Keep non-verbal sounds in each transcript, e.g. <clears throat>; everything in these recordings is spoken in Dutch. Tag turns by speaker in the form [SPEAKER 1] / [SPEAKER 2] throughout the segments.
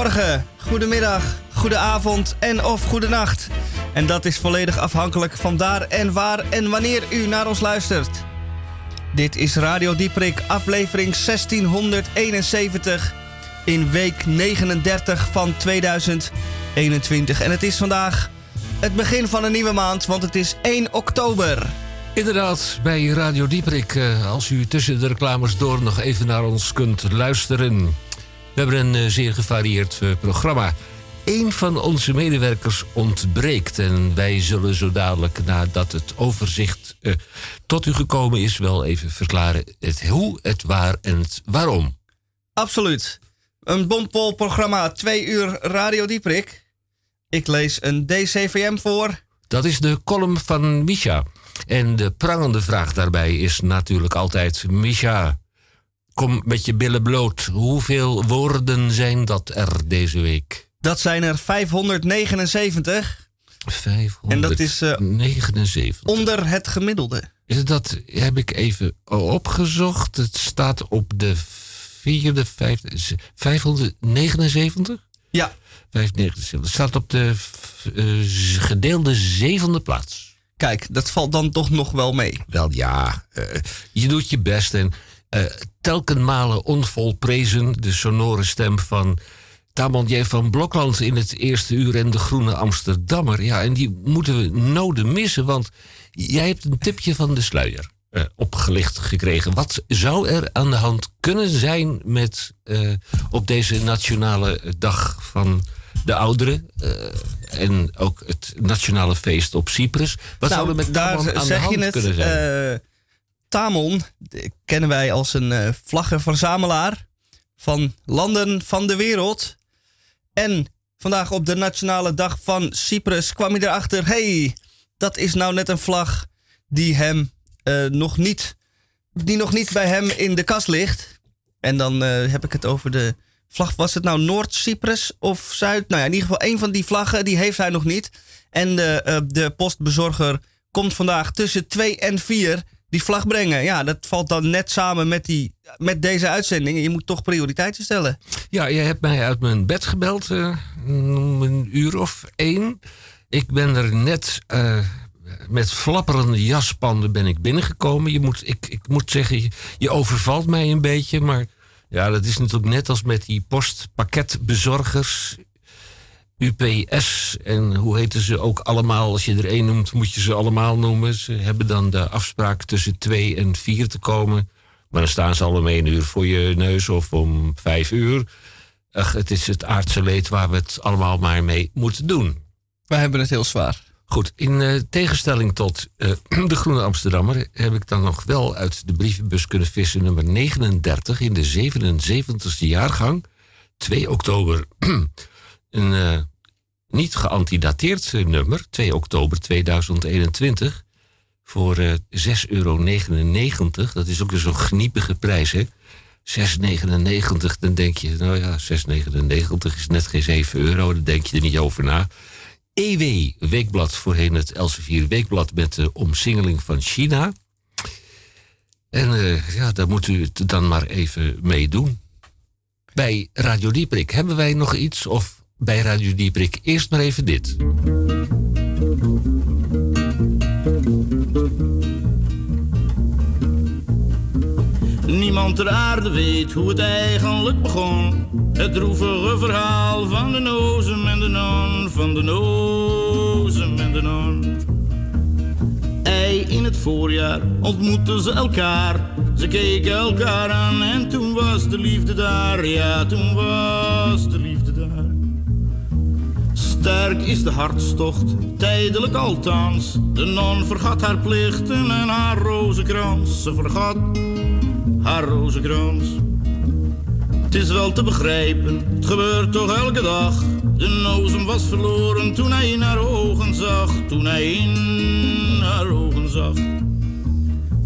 [SPEAKER 1] Goedemorgen, goedemiddag, goedenavond en of goedenacht. En dat is volledig afhankelijk van daar en waar en wanneer u naar ons luistert. Dit is Radio Dieprik, aflevering 1671 in week 39 van 2021. En het is vandaag het begin van een nieuwe maand, want het is 1 oktober.
[SPEAKER 2] Inderdaad, bij Radio Dieprik, eh, als u tussen de reclames door nog even naar ons kunt luisteren. We hebben een eh, zeer gevarieerd eh, programma. Eén van onze medewerkers ontbreekt. En wij zullen zo dadelijk, nadat het overzicht uh, tot u gekomen is, wel even verklaren het hoe, het waar en het waarom.
[SPEAKER 1] Absoluut. Een bompol programma, twee uur Radio Dieprik. Ik lees een DCVM voor.
[SPEAKER 2] Dat is de column van Misha. En de prangende vraag daarbij is natuurlijk altijd: Misha, kom met je billen bloot. Hoeveel woorden zijn dat er deze week?
[SPEAKER 1] Dat zijn er 579.
[SPEAKER 2] 579.
[SPEAKER 1] En dat is uh, onder het gemiddelde.
[SPEAKER 2] Is dat heb ik even opgezocht. Het staat op de vierde, vijfde, 579?
[SPEAKER 1] Ja.
[SPEAKER 2] 579. Het staat op de uh, gedeelde zevende plaats.
[SPEAKER 1] Kijk, dat valt dan toch nog wel mee.
[SPEAKER 2] Wel ja, uh, je doet je best. En uh, telkenmale onvolprezen de sonore stem van Tamon J. van Blokland in het eerste uur en de Groene Amsterdammer. Ja, en die moeten we noden missen, want jij hebt een tipje van de sluier uh, opgelicht gekregen. Wat zou er aan de hand kunnen zijn met uh, op deze nationale dag van de ouderen uh, en ook het nationale feest op Cyprus? Wat
[SPEAKER 1] nou,
[SPEAKER 2] zou er met
[SPEAKER 1] daar
[SPEAKER 2] aan de hand kunnen zijn?
[SPEAKER 1] Tamon kennen wij als een vlaggenverzamelaar van landen van de wereld. En vandaag op de nationale dag van Cyprus kwam hij erachter: hey, dat is nou net een vlag die hem uh, nog niet, die nog niet bij hem in de kast ligt. En dan heb ik het over de vlag. Was het nou Noord-Cyprus of Zuid? Nou ja, in ieder geval één van die vlaggen, die heeft hij nog niet. En de, de postbezorger komt vandaag tussen 2 en 4 die vlag brengen. Ja, dat valt dan net samen met, die, met deze uitzending. Je moet toch prioriteiten stellen.
[SPEAKER 2] Ja, je hebt mij uit mijn bed gebeld. Uh, een uur of één. Ik ben er net uh, met flapperende jaspanden ben ik binnengekomen. Je moet, ik, ik moet zeggen, je overvalt mij een beetje. Maar ja, dat is natuurlijk net als met die postpakketbezorgers. UPS en hoe heten ze ook allemaal. Als je er één noemt, moet je ze allemaal noemen. Ze hebben dan de afspraak tussen twee en vier te komen. Maar dan staan ze al om één uur voor je neus of om vijf uur. Ach, het is het aardse leed waar we het allemaal maar mee moeten doen.
[SPEAKER 1] Wij hebben het heel zwaar.
[SPEAKER 2] Goed, in uh, tegenstelling tot uh, <clears throat> de Groene Amsterdammer heb ik dan nog wel uit de brievenbus kunnen vissen nummer 39 in de 77ste jaargang, 2 oktober. <clears throat> een uh, niet geantidateerd nummer, 2 oktober 2021, voor 6,99 euro. Dat is ook zo'n gniepige prijs, hè? 6,99, dan denk je, nou ja, 6,99 is net geen 7 euro, dan denk je er niet over na. EW Weekblad, voorheen het Elsevier Weekblad met de omsingeling van China. En uh, ja, daar moet u het dan maar even mee doen. Bij Radio Dieprik hebben wij nog iets of bij Radio Dieprik eerst maar even dit.
[SPEAKER 3] Niemand ter aarde weet hoe het eigenlijk begon. Het droevige verhaal van de nozem en de non, van de nozem en de non. Ei in het voorjaar ontmoetten ze elkaar. Ze keken elkaar aan en toen was de liefde daar. Ja, toen was de liefde. Sterk is de hartstocht, tijdelijk althans. De non vergat haar plichten en haar rozenkrans. Ze vergat haar rozenkrans. Het is wel te begrijpen, het gebeurt toch elke dag. De nozem was verloren toen hij in haar ogen zag, toen hij in haar ogen zag.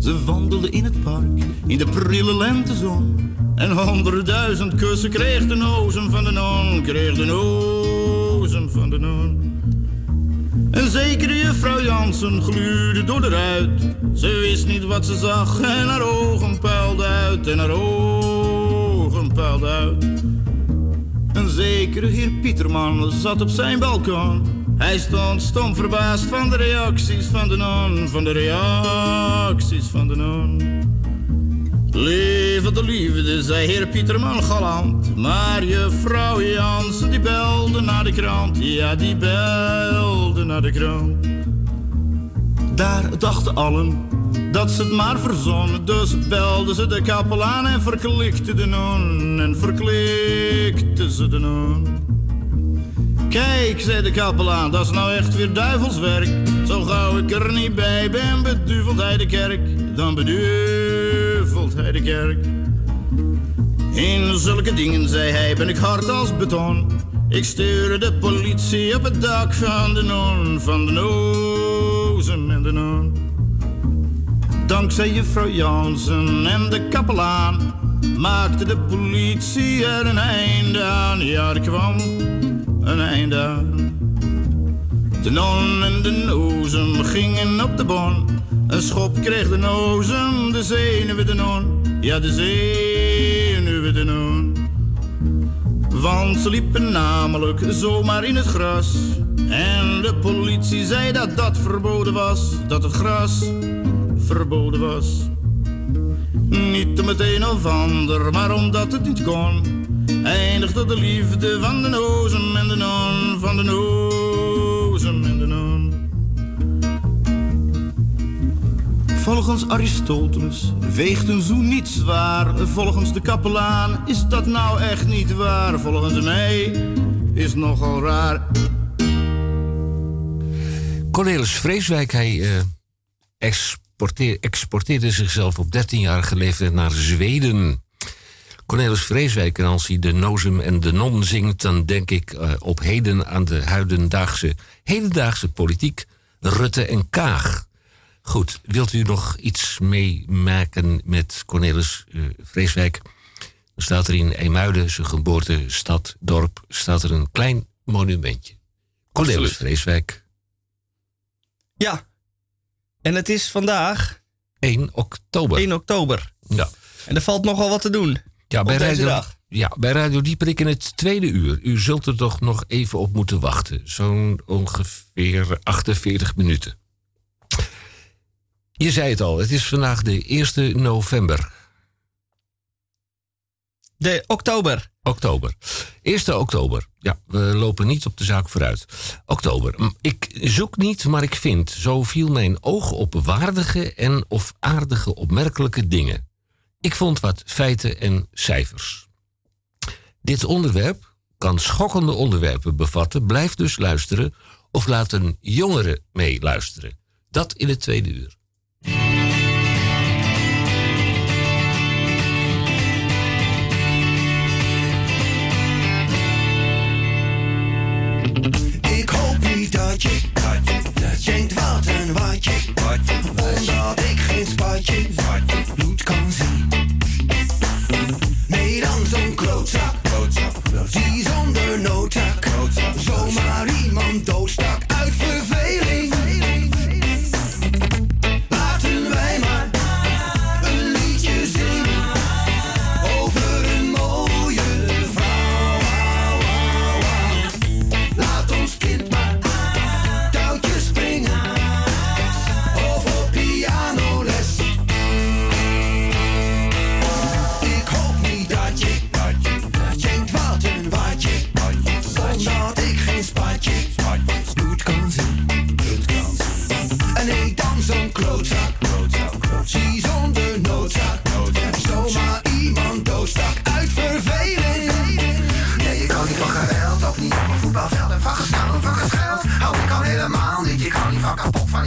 [SPEAKER 3] Ze wandelde in het park, in de prille lentezon. En honderdduizend kussen kreeg de nozem van de non, kreeg de nozem van de non. Een zekere juffrouw Jansen gluurde door de ruit. Ze wist niet wat ze zag en haar ogen puilden uit en haar ogen puilden uit. Een zekere heer Pieterman zat op zijn balkon. Hij stond stom verbaasd van de reacties van de non, van de reacties van de non. Lieve de liefde, zei heer Pieterman galant. Maar je vrouw Jansen die belde naar de krant. Ja, die belde naar de krant. Daar dachten allen dat ze het maar verzonnen. Dus belden ze de kapelaan en verklikte de non. En verklikte ze de non. Kijk, zei de kapelaan, dat is nou echt weer duivelswerk. Zo gauw ik er niet bij ben, beduvelt hij de kerk. Dan beduvelt hij de kerk. In zulke dingen, zei hij, ben ik hard als beton. Ik stuurde de politie op het dak van de non, van de nozen en de non. Dankzij juffrouw Jansen en de kapelaan maakte de politie er een einde aan. Ja, er kwam een einde aan. De non en de nozem gingen op de bon. Een schop kreeg de nozem, de zenuwen de non. Ja, de zenuwen de non. Want ze liepen namelijk zomaar in het gras. En de politie zei dat dat verboden was. Dat het gras verboden was. Niet om het een of ander, maar omdat het niet kon. Eindigde de liefde van de nozem en de non. Van de nozem Volgens Aristoteles weegt een zoen niet zwaar. Volgens de kapelaan is dat nou echt niet waar. Volgens mij is nogal raar.
[SPEAKER 2] Cornelis Vreeswijk, hij exporteer, exporteerde zichzelf op 13-jarige leeftijd naar Zweden. Cornelis Vreeswijk, en als hij de nozem en de non zingt, dan denk ik uh, op heden aan de huidendaagse, hedendaagse politiek, Rutte en Kaag. Goed, wilt u nog iets meemaken met Cornelis uh, Vreeswijk? Dan staat er in Eemuiden, zijn geboortestad, dorp, staat er een klein monumentje. Cornelis
[SPEAKER 1] Absoluut.
[SPEAKER 2] Vreeswijk,
[SPEAKER 1] Ja. En het is vandaag
[SPEAKER 2] 1 oktober.
[SPEAKER 1] 1 oktober.
[SPEAKER 2] Ja.
[SPEAKER 1] En er valt nogal wat te doen.
[SPEAKER 2] Ja, bij Radio,
[SPEAKER 1] dag.
[SPEAKER 2] ja, bij Radio Dieperik in het tweede uur. U zult er toch nog even op moeten wachten. Zo'n ongeveer 48 minuten. Je zei het al, het is vandaag de 1 november.
[SPEAKER 1] De oktober.
[SPEAKER 2] Oktober. 1 oktober. Ja, we lopen niet op de zaak vooruit. Oktober. Ik zoek niet, maar ik vind. Zo viel mijn oog op waardige en of aardige opmerkelijke dingen. Ik vond wat feiten en cijfers. Dit onderwerp kan schokkende onderwerpen bevatten. Blijf dus luisteren of laat een jongere meeluisteren. Dat in het tweede uur.
[SPEAKER 4] Een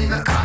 [SPEAKER 4] van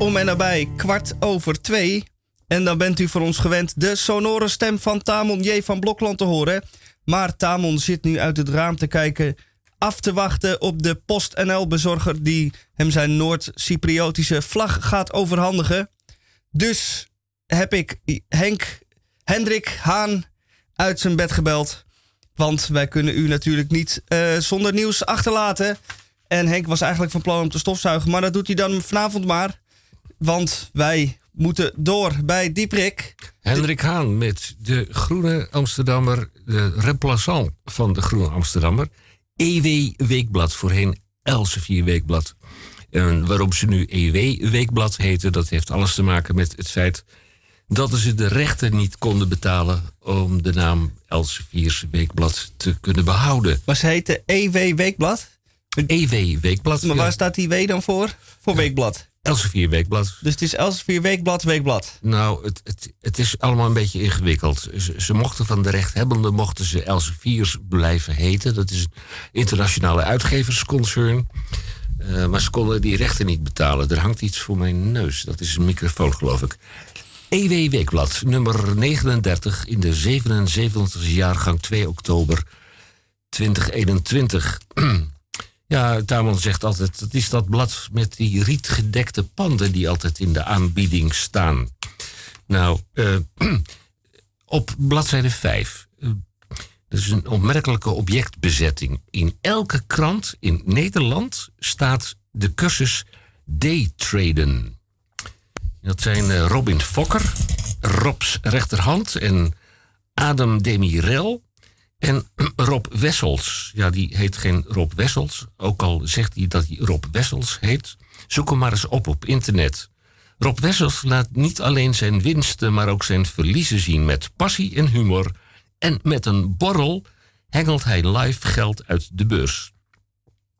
[SPEAKER 1] om en nabij kwart over twee. En dan bent u voor ons gewend de sonore stem van Tamon J. van Blokland te horen. Maar Tamon zit nu uit het raam te kijken, af te wachten op de PostNL-bezorger die hem zijn Noord-Cypriotische vlag gaat overhandigen. Dus heb ik Henk Hendrik Haan uit zijn bed gebeld. Want wij kunnen u natuurlijk niet eh, zonder nieuws achterlaten. En Henk was eigenlijk van plan om te stofzuigen. Maar dat doet hij dan vanavond maar. Want wij moeten door bij Dieprik.
[SPEAKER 2] Hendrik Haan met de Groene Amsterdammer, de remplaçant van de Groene Amsterdammer. EW Weekblad, voorheen Elsevier Weekblad. En waarom ze nu EW Weekblad heten, dat heeft alles te maken met het feit dat ze de rechten niet konden betalen om de naam Elsevier's Weekblad te kunnen behouden.
[SPEAKER 1] Maar ze heette EW Weekblad.
[SPEAKER 2] EW Weekblad.
[SPEAKER 1] Maar
[SPEAKER 2] ja.
[SPEAKER 1] waar staat die W dan voor? Voor Weekblad.
[SPEAKER 2] Elsevier Weekblad.
[SPEAKER 1] Dus het is Elsevier Weekblad, Weekblad.
[SPEAKER 2] Nou, het, het, het is allemaal een beetje ingewikkeld. Ze, ze mochten van de rechthebbenden mochten ze Elseviers blijven heten. Dat is een internationale uitgeversconcern. Eh, maar ze konden die rechten niet betalen. Er hangt iets voor mijn neus. Dat is een microfoon, geloof ik. EW Weekblad, nummer 39 in de 77e jaargang 2 oktober 2021. <clears throat> Ja, Tamon zegt altijd, dat is dat blad met die rietgedekte panden die altijd in de aanbieding staan. Nou, eh, <clears throat> op bladzijde 5. eh, dat is een opmerkelijke objectbezetting. In elke krant in Nederland staat de cursus Daytraden. Dat zijn eh, Robin Fokker, Robs rechterhand en Adam Demirel. En <clears throat> Rob Wessels, ja, die heet geen Rob Wessels. Ook al zegt hij dat hij Rob Wessels heet. Zoek hem maar eens op op internet. Rob Wessels laat niet alleen zijn winsten, maar ook zijn verliezen zien met passie en humor. En met een borrel hengelt hij live geld uit de beurs.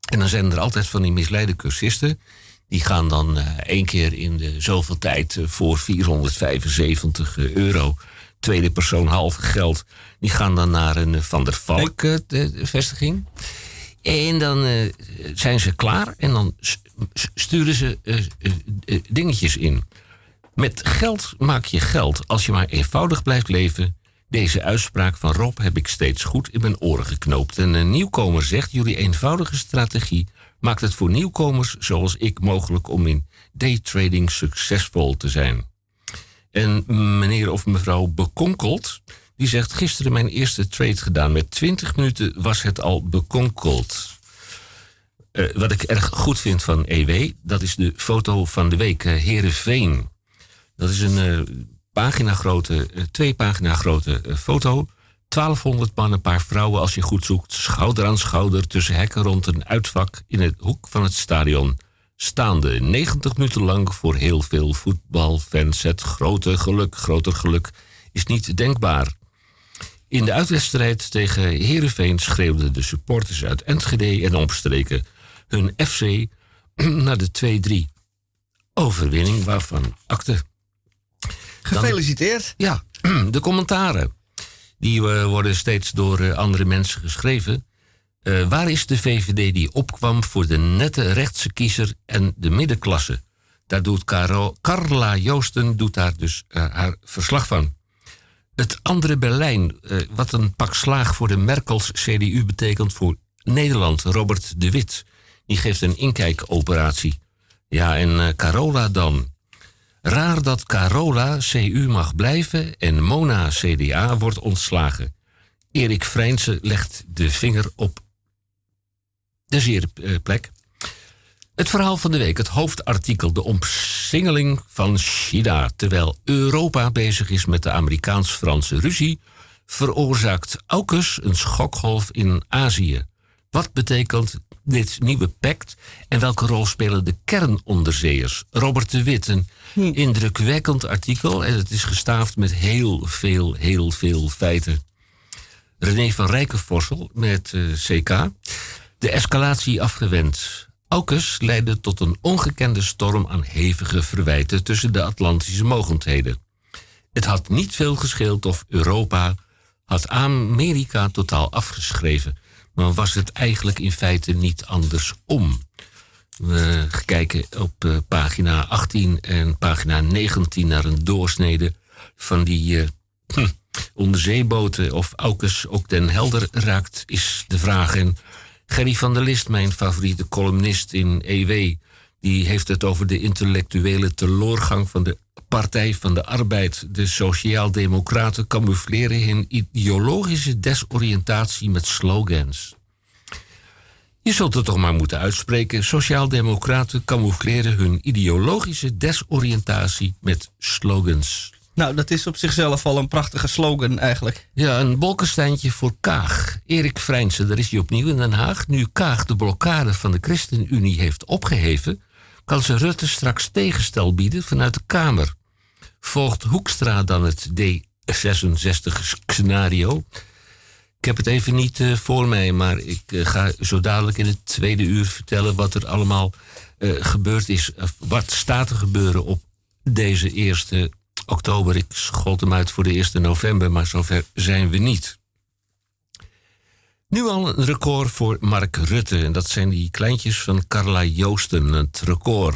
[SPEAKER 2] En dan zijn er altijd van die misleide cursisten. Die gaan dan eh, één keer in de zoveel tijd eh, voor 475 euro. Tweede persoon half geld. Die gaan dan naar een eh, Van der Valk eh, de- de vestiging. En dan eh, zijn ze klaar en dan sturen ze dingetjes in. Met geld maak je geld als je maar eenvoudig blijft leven. Deze uitspraak van Rob heb ik steeds goed in mijn oren geknoopt. En een nieuwkomer zegt: Jullie eenvoudige strategie maakt het voor nieuwkomers zoals ik mogelijk om in daytrading succesvol te zijn. En meneer of mevrouw Bekonkeld, die zegt: Gisteren mijn eerste trade gedaan. Met 20 minuten was het al bekonkeld. Eh, wat ik erg goed vind van EW, dat is de foto van de week, uh, Herenveen. Dat is een eh, pagina grote, eh, twee pagina grote eh, foto. 1200 man, een paar vrouwen als je goed zoekt. Schouder aan schouder tussen hekken rond een uitvak in het hoek van het stadion. Staande 90 minuten lang voor heel veel voetbalfans. Het grote geluk, groter geluk is niet denkbaar. In de uitwedstrijd tegen Herenveen schreeuwden de supporters uit Enschede en omstreken hun FC <clears throat> naar de 2-3 overwinning waarvan akte.
[SPEAKER 1] Gefeliciteerd.
[SPEAKER 2] Ja, <clears throat> de commentaren. Die eh, worden steeds door eh, andere mensen geschreven. Eh, waar is de VVD die opkwam voor de nette rechtse kiezer en de middenklasse? Daar doet Carla Joosten doet daar dus eh, haar verslag van. Het andere Berlijn, eh, wat een pak slaag voor de Merkels CDU betekent voor Nederland. Robert de Wit, die geeft een inkijkoperatie. Ja, en Carola dan. Raar dat Carola CU mag blijven en Mona CDA wordt ontslagen. Erik Vrijnse legt de vinger op de eh, plek. Het verhaal van de week, het hoofdartikel, de omsingeling van China. Terwijl Europa bezig is met de Amerikaans-Franse ruzie, veroorzaakt AUKUS een schokgolf in Azië. Wat betekent dit nieuwe pact en welke rol spelen de kernonderzeeërs? Robert de Wit, een indrukwekkend artikel en het is gestaafd met heel veel, heel veel feiten. René van Rijkenvorsel met eh, CK. De escalatie afgewend. AUKUS leidde tot een ongekende storm aan hevige verwijten tussen de Atlantische mogendheden. Het had niet veel gescheeld of Europa had Amerika totaal afgeschreven, maar was het eigenlijk in feite niet andersom. We kijken op eh, pagina 18 en pagina 19 naar een doorsnede van die uh, onderzeeboten. Of Aukes ook den Helder raakt, is de vraag. En Gerry van der List, mijn favoriete columnist in EW, die heeft het over de intellectuele teloorgang van de Partij van de Arbeid. De Sociaaldemocraten camoufleren hun ideologische desoriëntatie met slogans. Je zult het toch maar moeten uitspreken. Sociaaldemocraten camoufleren hun ideologische desoriëntatie met slogans.
[SPEAKER 1] Nou, dat is op zichzelf al een prachtige slogan eigenlijk.
[SPEAKER 2] Ja, een bolkensteintje voor Kaag. Erik Vrijnsen, daar is hij opnieuw in Den Haag. Nu Kaag de blokkade van de ChristenUnie heeft opgeheven... kan ze Rutte straks tegenstel bieden vanuit de Kamer. Volgt Hoekstra dan het D66-scenario... Ik heb het even niet uh, voor mij, maar ik uh, ga zo dadelijk in het tweede uur vertellen wat er allemaal uh, gebeurd is. wat staat er gebeuren op deze eerste oktober. Ik schold hem uit voor de eerste november, maar zover zijn we niet. Nu al een record voor Mark Rutte. En dat zijn die kleintjes van Carla Joosten, het record.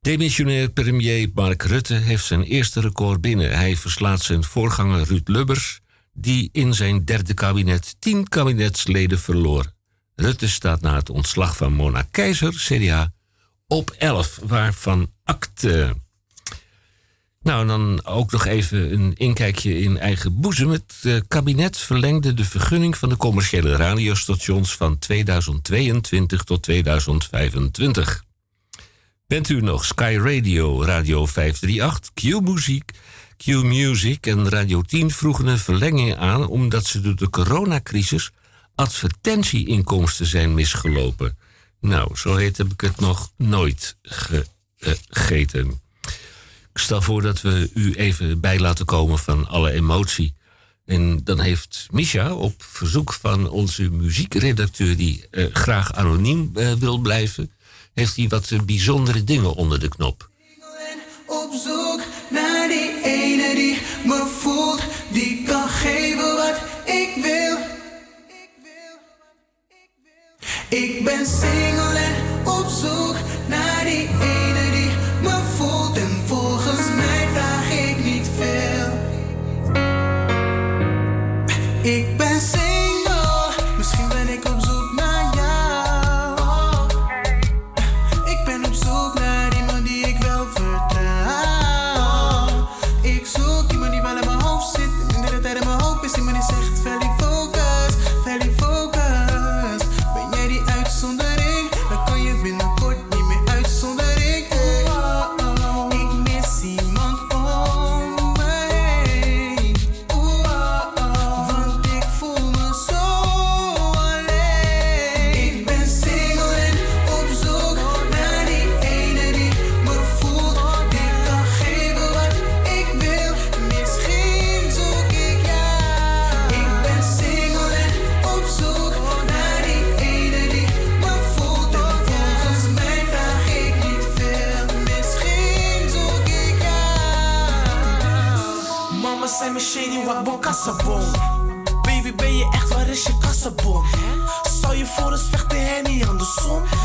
[SPEAKER 2] Demissionair premier Mark Rutte heeft zijn eerste record binnen. Hij verslaat zijn voorganger Ruud Lubbers die in zijn derde kabinet tien kabinetsleden verloor. Rutte staat na het ontslag van Mona Keizer, CDA, op 11, waarvan akte. Nou, dan ook nog even een inkijkje in eigen boezem. Het uh, kabinet verlengde de vergunning van de commerciële radiostations van 2022 tot 2025. Bent u nog Sky Radio, Radio 538, Q-Muziek, Q-Music en Radio 10 vroegen een verlenging aan omdat ze door de coronacrisis advertentieinkomsten zijn misgelopen. Nou, zo heet heb ik het nog nooit gegeten. Ik stel voor dat we u even bij laten komen van alle emotie. En dan heeft Misha op verzoek van onze muziekredacteur, die uh, graag anoniem uh, wil blijven, heeft hij wat bijzondere dingen onder de knop.
[SPEAKER 5] Op zoek naar die ene die me voelt, die kan geven wat ik wil. Ik ben single en op zoek naar die ene
[SPEAKER 6] voor ons vechten, Henny andersom?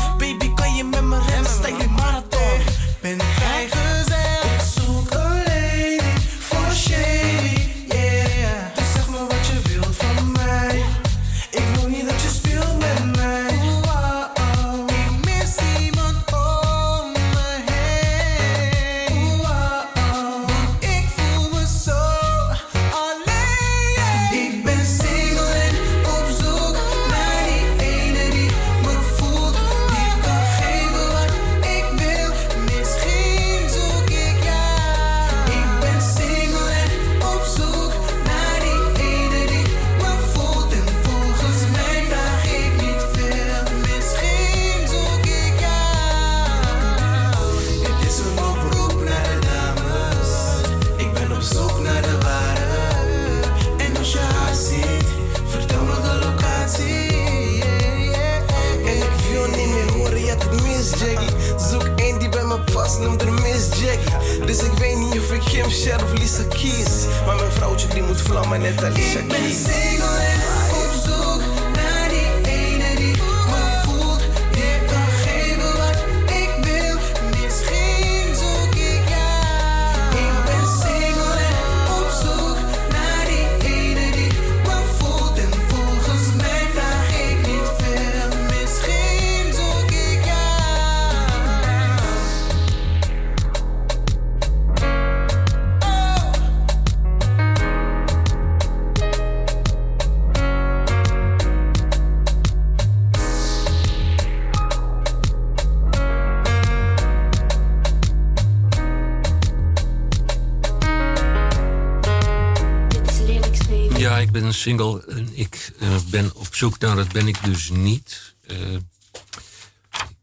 [SPEAKER 5] En Ik
[SPEAKER 2] eh, ben op zoek naar, dat ben ik dus niet. Eh,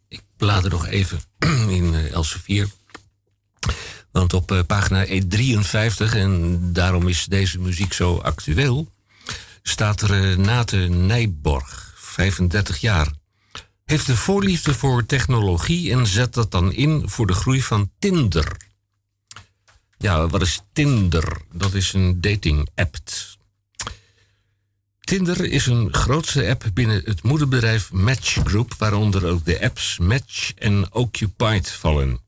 [SPEAKER 2] ik blader nog even <clears throat> in uh, Elsevier. Want op eh, pagina 53, en daarom is deze muziek zo actueel, staat Renate Nijborg, 35 jaar. Heeft een voorliefde voor technologie en zet dat dan in voor de groei van Tinder. Ja, wat is Tinder? Dat is een dating-app. Tinder is een grootste app binnen het moederbedrijf Match Group, waaronder ook de apps Match en Occupied vallen.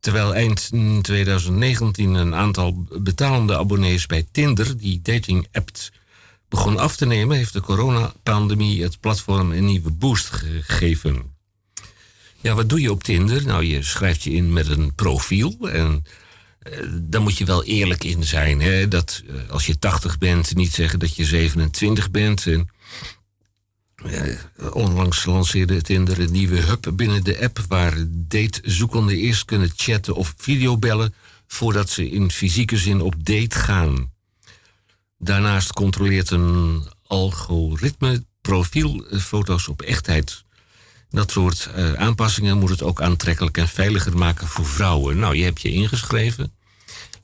[SPEAKER 2] Terwijl eind 2019 een aantal betalende abonnees bij Tinder, die dating-app, begon af te nemen, heeft de coronapandemie het platform een nieuwe boost gegeven. Ja, wat doe je op Tinder? Nou, je schrijft je in met een profiel en daar moet je wel eerlijk in zijn. Hè? Dat eh, als je 80 bent, niet zeggen dat je 27 bent. En, eh, onlangs lanceerde Tinder een nieuwe hub binnen de app waar datezoekenden eerst kunnen chatten of videobellen voordat ze in fysieke zin op date gaan. Daarnaast controleert een algoritme profielfoto's op echtheid. Dat soort uh, aanpassingen moet het ook aantrekkelijk en veiliger maken voor vrouwen. Nou, je hebt je ingeschreven.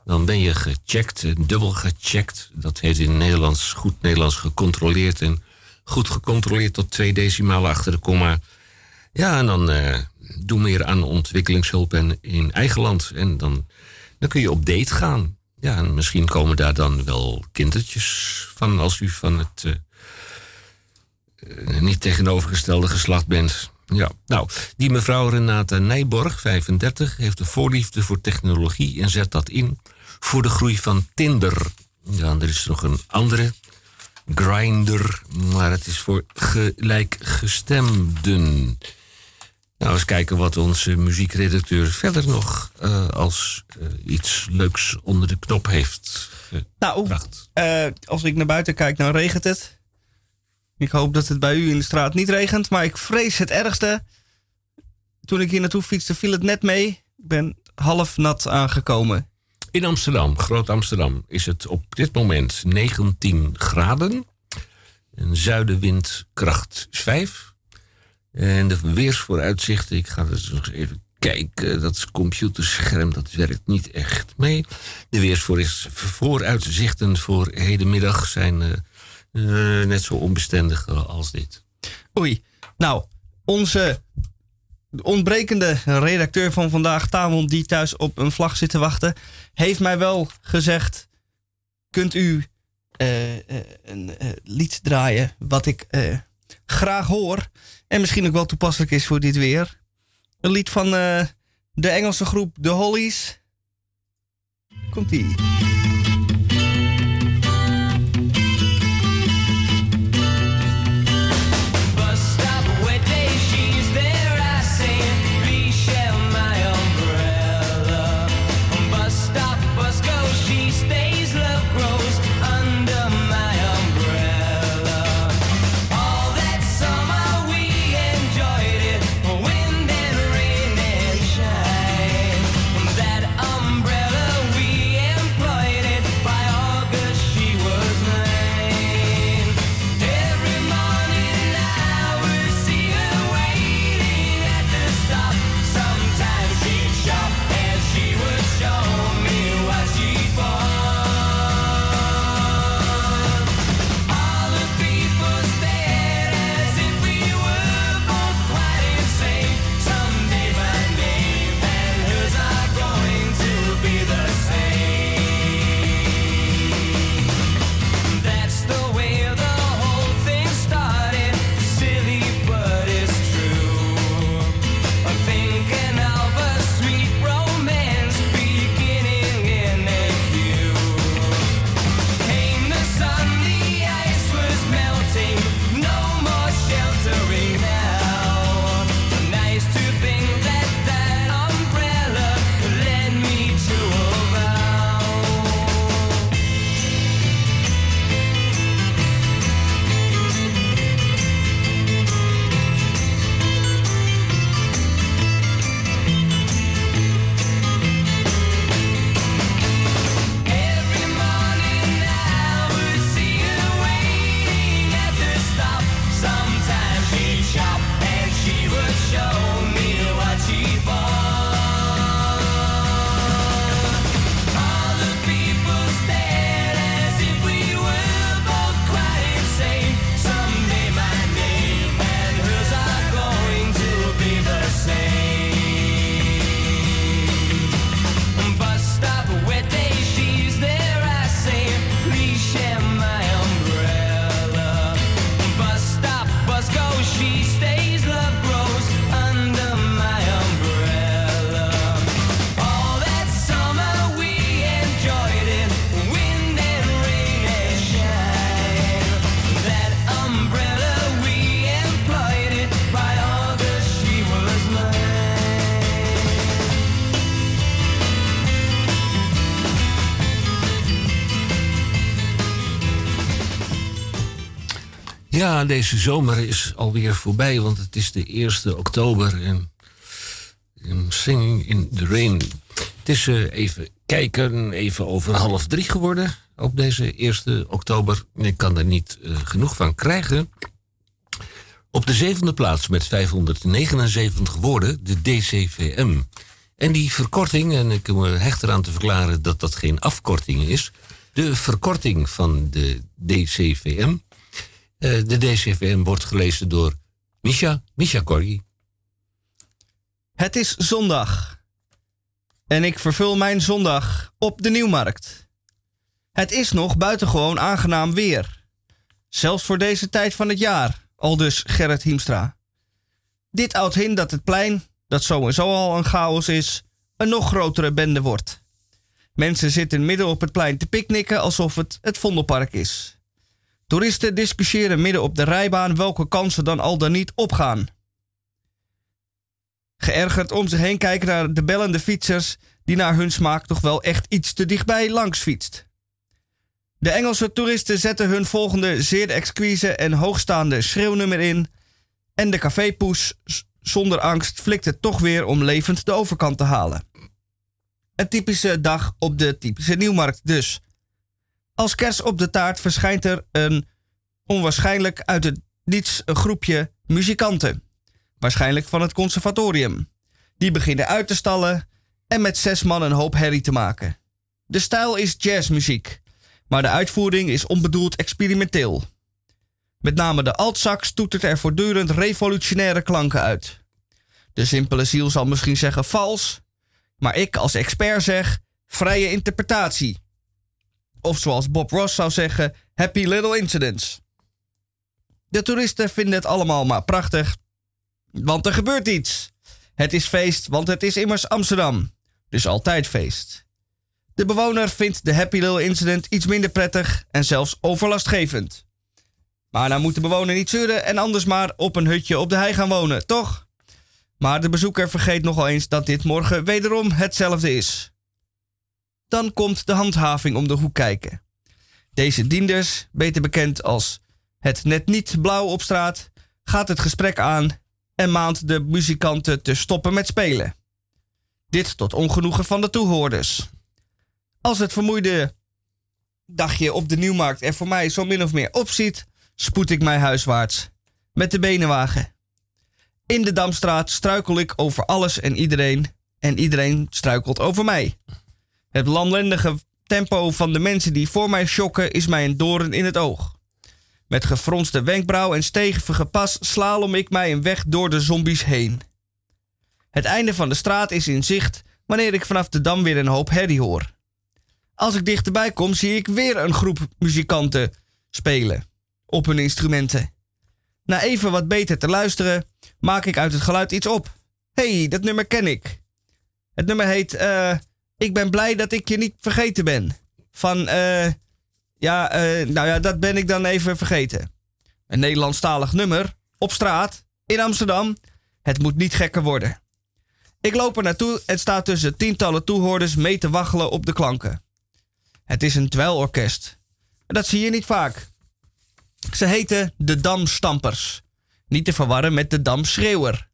[SPEAKER 2] Dan ben je gecheckt, dubbel gecheckt. Dat heet in Nederlands, goed Nederlands gecontroleerd. En goed gecontroleerd tot twee decimalen achter de komma. Ja, en dan uh, doe meer aan ontwikkelingshulp en in eigen land. En dan, dan kun je op date gaan. Ja, en misschien komen daar dan wel kindertjes van als u van het niet tegenovergestelde geslacht bent. Ja, nou, die mevrouw Renata Nijborg, 35, heeft een voorliefde voor technologie en zet dat in voor de groei van Tinder. Ja, er is nog een andere, Grinder, maar het is voor gelijkgestemden. Nou, eens kijken wat onze muziekredacteur verder nog uh, als uh, iets leuks onder de knop heeft.
[SPEAKER 1] Nou, uh, als ik naar buiten kijk, dan regent het. Ik hoop dat het bij u in de straat niet regent, maar ik vrees het ergste. Toen ik hier naartoe fietste, viel het net mee. Ik ben half nat aangekomen.
[SPEAKER 2] In Amsterdam, Groot Amsterdam, is het op dit moment 19 graden. Een zuidenwind kracht 5. En de weersvooruitzichten, ik ga dus nog even kijken. Dat computerscherm, dat werkt niet echt mee. De weersvooruitzichten voor hedenmiddag zijn... Uh, net zo onbestendig als dit.
[SPEAKER 1] Oei. Nou, onze ontbrekende redacteur van vandaag, Tamon, die thuis op een vlag zit te wachten, heeft mij wel gezegd: kunt u uh, een lied draaien wat ik graag hoor en misschien ook wel toepasselijk is voor dit weer? Een lied van de Engelse groep The Hollies. Komt-ie.
[SPEAKER 2] Ja, deze zomer is alweer voorbij, want het is de 1 oktober en, en Sing in the Rain. Het is eh, even kijken, even over half drie geworden op deze 1 oktober. Ik kan er niet eh, genoeg van krijgen. Op de zevende plaats met 579 woorden de DCVM. En die verkorting, en ik me hecht eraan te verklaren dat dat geen afkorting is. De verkorting van de DCVM. Eh, de DCVM wordt gelezen door Misha, Misha.
[SPEAKER 1] Het is zondag. En ik vervul mijn zondag op de Nieuwmarkt. Het is nog buitengewoon aangenaam weer. Zelfs voor deze tijd van het jaar, aldus Gerrit Hiemstra. Dit houdt in dat het plein, dat sowieso al een chaos is, een nog grotere bende wordt. Mensen zitten midden op het plein te picknicken alsof het het Vondelpark is. Toeristen discussiëren midden op de rijbaan welke kansen dan al dan niet opgaan. Geërgerd om zich heen kijken naar de bellende fietsers die naar hun smaak toch wel echt iets te dichtbij langs fietst. De Engelse toeristen zetten hun volgende zeer exquise en hoogstaande schreeuwnummer in en de cafépoes zonder angst flikt het toch weer om levend de overkant te halen. Een typische dag op de typische nieuwmarkt dus. Als kers op de taart verschijnt er een onwaarschijnlijk uit het niets groepje muzikanten. Waarschijnlijk van het conservatorium. Die beginnen uit te stallen en met zes man een hoop herrie te maken. De stijl is jazzmuziek, maar de uitvoering is onbedoeld experimenteel. Met name de altsax toetert er voortdurend revolutionaire klanken uit. De simpele ziel zal misschien zeggen vals, maar ik als expert zeg vrije interpretatie. Of zoals Bob Ross zou zeggen, happy little incidents. De toeristen vinden het allemaal maar prachtig, want er gebeurt iets. Het is feest, want het is immers Amsterdam. Dus altijd feest. De bewoner vindt de happy little incident iets minder prettig en zelfs overlastgevend. Maar nou moet de bewoner niet zeuren en anders maar op een hutje op de hei gaan wonen, toch? Maar de bezoeker vergeet nogal eens dat dit morgen wederom hetzelfde is. Dan komt de handhaving om de hoek kijken. Deze dienders, beter bekend als het net niet blauw op straat, gaat het gesprek aan en maand de muzikanten te stoppen met spelen. Dit tot ongenoegen van de toehoorders. Als het vermoeide dagje op de Nieuwmarkt er voor mij zo min of meer opziet, spoed ik mij huiswaarts. Met de benenwagen. In de Damstraat struikel ik over alles en iedereen. En iedereen struikelt over mij. Het lamlendige tempo van de mensen die voor mij schokken is mij een doorn in het oog. Met gefronste wenkbrauw en stevige pas slalom ik mij een weg door de zombies heen. Het einde van de straat is in zicht wanneer ik vanaf de dam weer een hoop herrie hoor. Als ik dichterbij kom, zie ik weer een groep muzikanten spelen op hun instrumenten. Na even wat beter te luisteren, maak ik uit het geluid iets op. hey, dat nummer ken ik. Het nummer heet eh, Ik ben blij dat ik je niet vergeten ben. Van, eh, ja, eh, nou ja, dat ben ik dan even vergeten. Een Nederlandstalig nummer, op straat, in Amsterdam. Het moet niet gekker worden. Ik loop er naartoe en sta tussen tientallen toehoorders mee te waggelen op de klanken. Het is een dweilorkest. En dat zie je niet vaak. Ze heten de Damstampers. Niet te verwarren met de Damschreeuwer.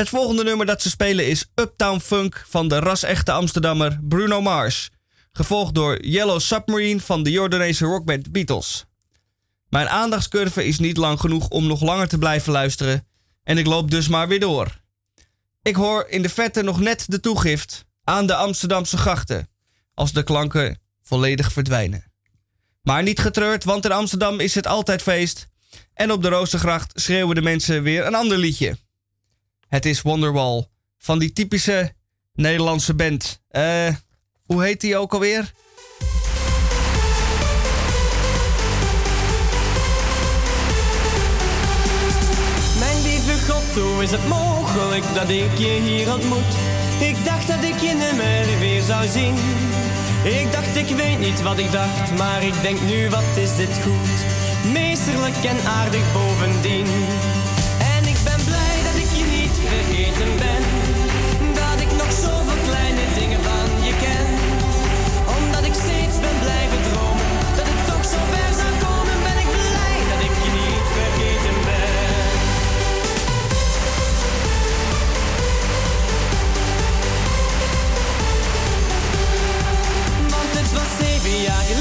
[SPEAKER 1] Het volgende nummer dat ze spelen is Uptown Funk van de ras-echte Amsterdammer Bruno Mars. Gevolgd door Yellow Submarine van de Jordaanese rockband Beatles. Mijn aandachtscurve is niet lang genoeg om nog langer te blijven luisteren en ik loop dus maar weer door. Ik hoor in de vette nog net de toegift aan de Amsterdamse grachten als de klanken volledig verdwijnen. Maar niet getreurd, want in Amsterdam is het altijd feest en op de Roostergracht schreeuwen de mensen weer een ander liedje. Het is Wonderwall van die typische Nederlandse band. Eh, hoe heet die ook alweer?
[SPEAKER 7] Mijn lieve God, hoe is het mogelijk dat ik je hier ontmoet? Ik dacht dat ik je nimmer weer zou zien. Ik dacht, ik weet niet wat ik dacht, maar ik denk nu, wat is dit goed? Meesterlijk en aardig bovendien. Was zeven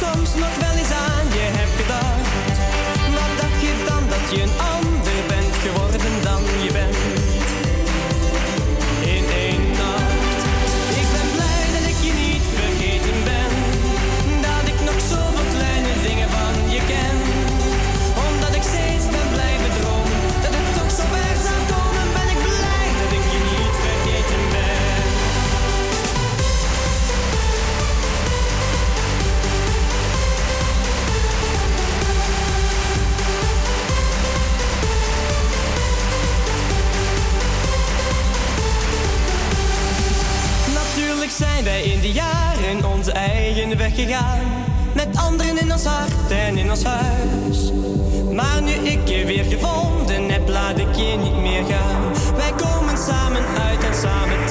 [SPEAKER 7] soms nog wel zijn wij in de jaren onze eigen weg gegaan. Met anderen in ons hart en in ons huis. Maar nu ik je weer gevonden heb, laat ik je niet meer gaan. Wij komen samen uit en samen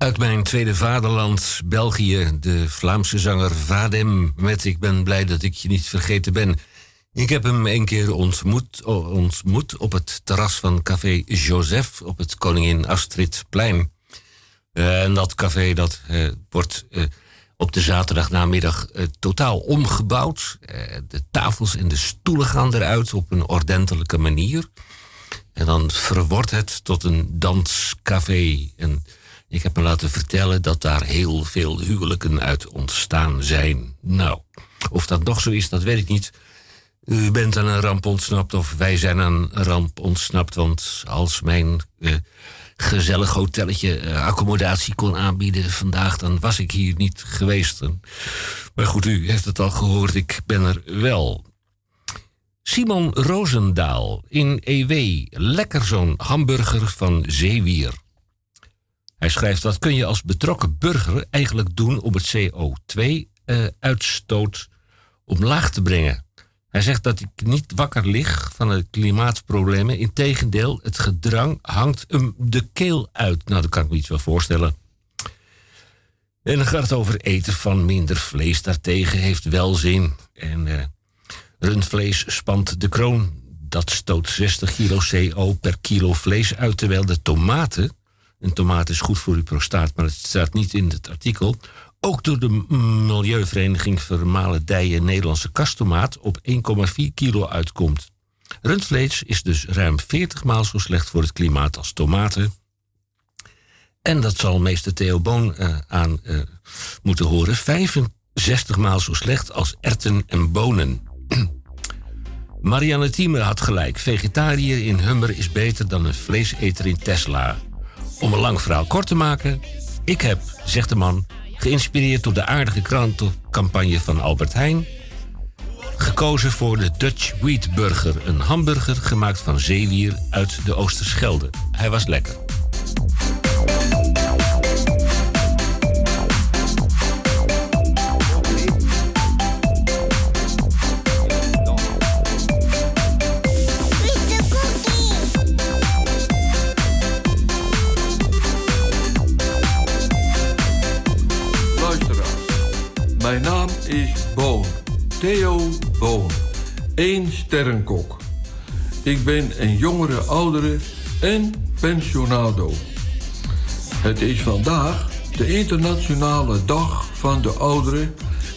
[SPEAKER 2] Uit mijn tweede vaderland, België, de Vlaamse zanger Vadem met Ik ben blij dat ik je niet vergeten ben. Ik heb hem een keer ontmoet, ontmoet op het terras van Café Joseph op het Koningin Astridplein. Eh, en dat café dat, eh, wordt eh, op de zaterdagnamiddag totaal omgebouwd. De tafels en de stoelen gaan eruit op een ordentelijke manier. En dan verwordt het tot een danscafé. En ik heb me laten vertellen dat daar heel veel huwelijken uit ontstaan zijn. Nou, of dat nog zo is, dat weet ik niet. U bent aan een ramp ontsnapt of wij zijn aan een ramp ontsnapt. Want als mijn eh, gezellig hotelletje eh, accommodatie kon aanbieden vandaag, dan was ik hier niet geweest. Maar goed, u heeft het al gehoord, ik ben er wel. Simon Roosendaal in EW. Lekker zo'n hamburger van Zeewier. Hij schrijft, wat kun je als betrokken burger eigenlijk doen om het CO2-uitstoot omlaag te brengen? Hij zegt dat ik niet wakker lig van de klimaatproblemen. Integendeel, het gedrang hangt hem de keel uit. Nou, dat kan ik me iets wel voorstellen. En dan gaat het over eten van minder vlees. Daartegen heeft wel zin. En eh, rundvlees spant de kroon. Dat stoot 60 kilo CO per kilo vlees uit. Terwijl de tomaten, een tomaat is goed voor uw prostaat, maar het staat niet in het artikel. Ook door de Milieuvereniging Vermalen Dijen Nederlandse kastomaat op 1,4 kilo uitkomt. Rundvlees is dus ruim 40 maal zo slecht voor het klimaat als tomaten. En dat zal meester Theo Boon eh, aan eh, moeten horen. 65 maal zo slecht als erten en bonen. <clears throat> Marianne Thieme had gelijk. Vegetariër in Hummer is beter dan een vleeseter in Tesla. Om een lang verhaal kort te maken. Ik heb, zegt de man, geïnspireerd door de aardige krantencampagne van Albert Heijn... gekozen voor de Dutch Wheat Burger. Een hamburger gemaakt van zeewier uit de Oosterschelde. Hij was lekker.
[SPEAKER 8] Is Boon. Theo Boon. Eén sterrenkok. Ik ben een jongere oudere en pensionado. Het is vandaag de internationale dag van de ouderen...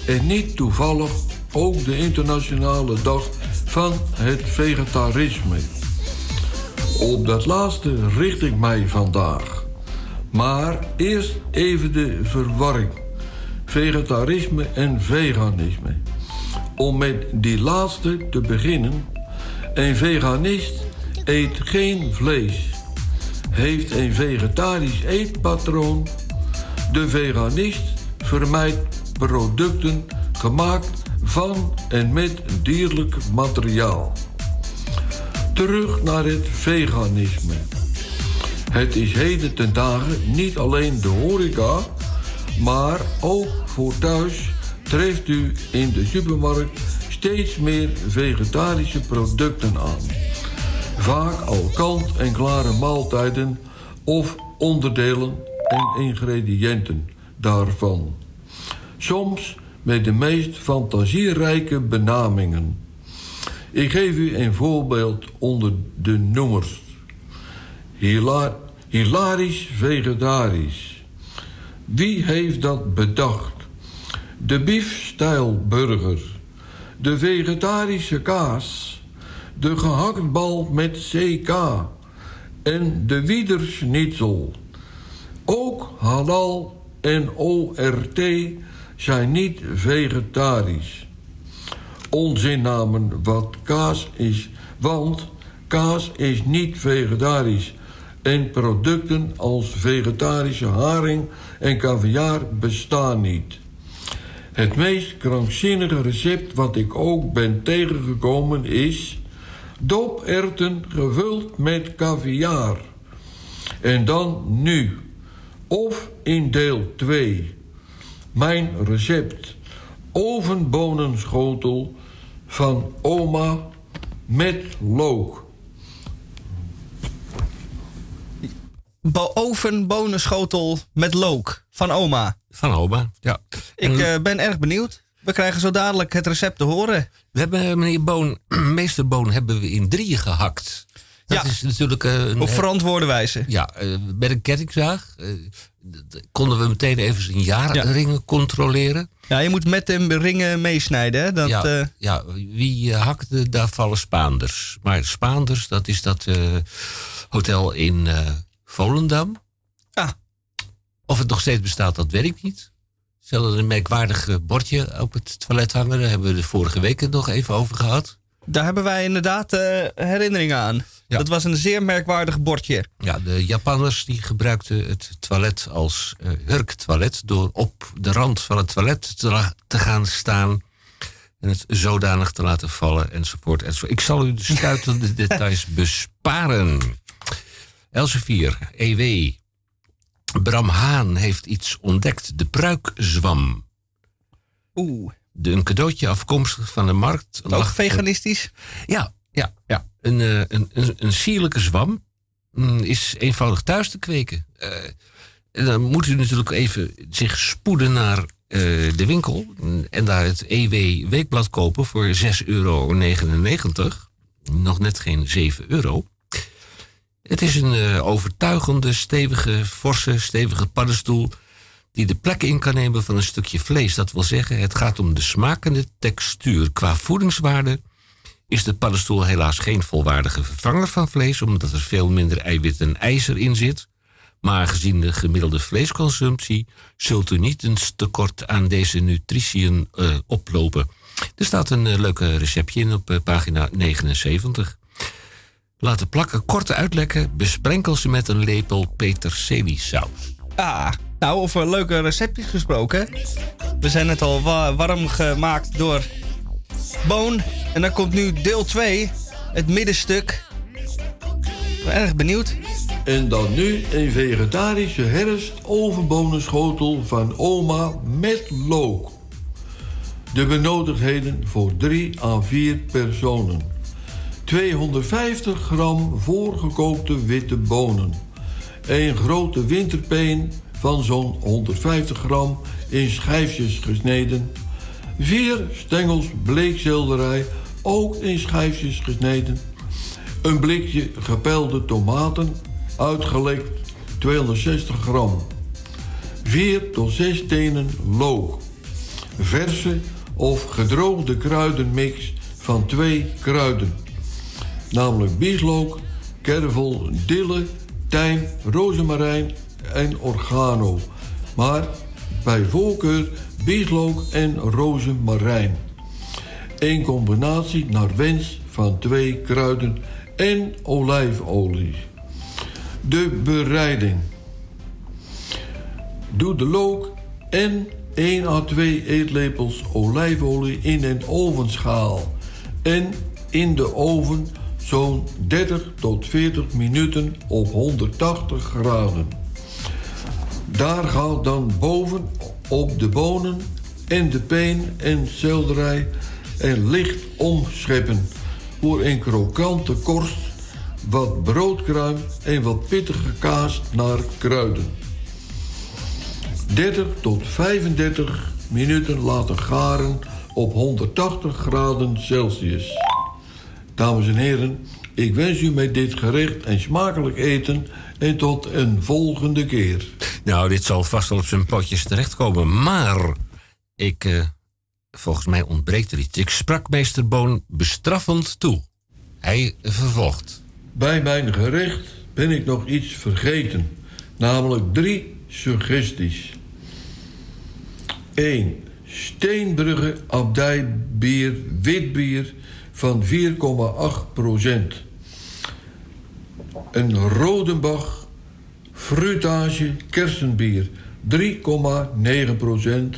[SPEAKER 8] en niet toevallig ook de internationale dag van het vegetarisme. Op dat laatste richt ik mij vandaag. Maar eerst even de verwarring. Vegetarisme en veganisme. Om met die laatste te beginnen. Een veganist eet geen vlees. Heeft een vegetarisch eetpatroon. De veganist vermijdt producten gemaakt van en met dierlijk materiaal. Terug naar het veganisme. Het is heden ten dagen niet alleen de horeca, maar ook voor thuis treft u in de supermarkt steeds meer vegetarische producten aan. Vaak al kant-en-klare maaltijden of onderdelen en ingrediënten daarvan. Soms met de meest fantasierijke benamingen. Ik geef u een voorbeeld onder de noemers. Hila- hilarisch vegetarisch. Wie heeft dat bedacht? De biefstijlburger. De vegetarische kaas. De gehaktbal met CK. En de wiederschnitzel. Ook halal en ORT zijn niet vegetarisch. Onzinnamen wat kaas is, want kaas is niet vegetarisch en producten als vegetarische haring en caviar bestaan niet. Het meest krankzinnige recept wat ik ook ben tegengekomen is doperwten gevuld met caviar. En dan nu, of in deel 2. Mijn recept: ovenbonenschotel van oma met look.
[SPEAKER 1] Oven bonenschotel met look van oma.
[SPEAKER 2] Van oma, ja.
[SPEAKER 1] Ik eh, ben erg benieuwd. We krijgen zo dadelijk het recept te horen.
[SPEAKER 2] We hebben, eh, meneer Boon, <clears throat> meester Boon, hebben we in drieën gehakt. Dat
[SPEAKER 1] Ja.
[SPEAKER 2] is natuurlijk eh, een,
[SPEAKER 1] Op verantwoorde wijze.
[SPEAKER 2] Ja, met een kettingzaag konden we meteen even zijn jaarringen controleren.
[SPEAKER 1] Ja, je moet met de ringen meesnijden. Hè? Dat,
[SPEAKER 2] ja, ja, wie hakte, daar vallen Spaanders. Maar Spaanders, dat is dat hotel in Volendam.
[SPEAKER 1] Ah.
[SPEAKER 2] Of het nog steeds bestaat, dat weet ik niet. Ze hadden een merkwaardig eh, bordje op het toilet hangen. Daar hebben we de vorige week het nog even over gehad.
[SPEAKER 1] daar hebben wij inderdaad eh, herinneringen aan.
[SPEAKER 2] Ja.
[SPEAKER 1] Dat was een zeer merkwaardig bordje.
[SPEAKER 2] Ja, de Japanners die gebruikten het toilet als eh hurktoilet... door op de rand van het toilet te, te gaan staan... en het zodanig te laten vallen, enzovoort. enzovoort. Ik zal u de stuitende <laughs> details besparen. Elsevier, EW. Bram Haan heeft iets ontdekt. De pruikzwam.
[SPEAKER 1] Oeh,
[SPEAKER 2] De, een cadeautje afkomstig van de markt.
[SPEAKER 1] ook
[SPEAKER 2] lag-
[SPEAKER 1] veganistisch.
[SPEAKER 2] ja, ja, ja. Een, eh, een, een, een sierlijke zwam mm, is eenvoudig thuis te kweken. Eh, en dan moet u natuurlijk even zich spoeden naar eh, de winkel en daar het EW weekblad kopen voor 6,99 euro. Nog net geen 7 euro. Het is een eh, overtuigende, stevige, forse, stevige paddenstoel die de plek in kan nemen van een stukje vlees. Dat wil zeggen, het gaat om de smaak en de textuur. Qua voedingswaarde is de paddenstoel helaas geen volwaardige vervanger van vlees, omdat er veel minder eiwit en ijzer in zit. Maar gezien de gemiddelde vleesconsumptie zult u niet een tekort aan deze nutritiën eh, oplopen. Er staat een eh, leuke receptje in op pagina 79. Laten plakken kort uitlekken, besprenkel ze met een lepel peterseliesaus.
[SPEAKER 1] Ah, nou, over leuke receptjes gesproken. We zijn net al wa- warm gemaakt door Boon. En dan komt nu deel 2, het middenstuk. Ik ben erg benieuwd.
[SPEAKER 8] En dan nu een vegetarische herfst ovenbonenschotel van oma met look. De benodigdheden voor 3 à 4 personen. 250 gram voorgekookte witte bonen. Een grote winterpeen van zo'n 150 gram in schijfjes gesneden. Vier stengels bleekselderij, ook in schijfjes gesneden. Een blikje gepelde tomaten, uitgelekt 260 gram. 4 tot 6 tenen look. Verse of gedroogde kruidenmix van twee kruiden. Namelijk bieslook, kervel, dille, tijm, rozemarijn en organo. Maar bij voorkeur bieslook en rozemarijn. Een combinatie naar wens van twee kruiden en olijfolie. De bereiding. Doe de look en 1 à 2 eetlepels olijfolie in een ovenschaal. En in de oven zo'n 30 tot 40 minuten op 180 graden. Daar gaat dan boven op de bonen en de peen en selderij en licht omscheppen voor een krokante korst, wat broodkruim en wat pittige kaas naar kruiden. 30 tot 35 minuten laten garen op 180 graden Celsius. Dames en heren, ik wens u met dit gerecht een smakelijk eten en tot een volgende keer.
[SPEAKER 2] Nou, dit zal vast wel op zijn potjes terechtkomen. Maar ik, eh, volgens mij ontbreekt er iets. Ik sprak meester Boon bestraffend toe. Hij vervolgt.
[SPEAKER 8] Bij mijn gerecht ben ik nog iets vergeten, namelijk drie suggesties. 1. Steenbrugge abdijbier witbier van 4,8 procent. Een Rodenbach fruitage kersenbier 3,9 procent.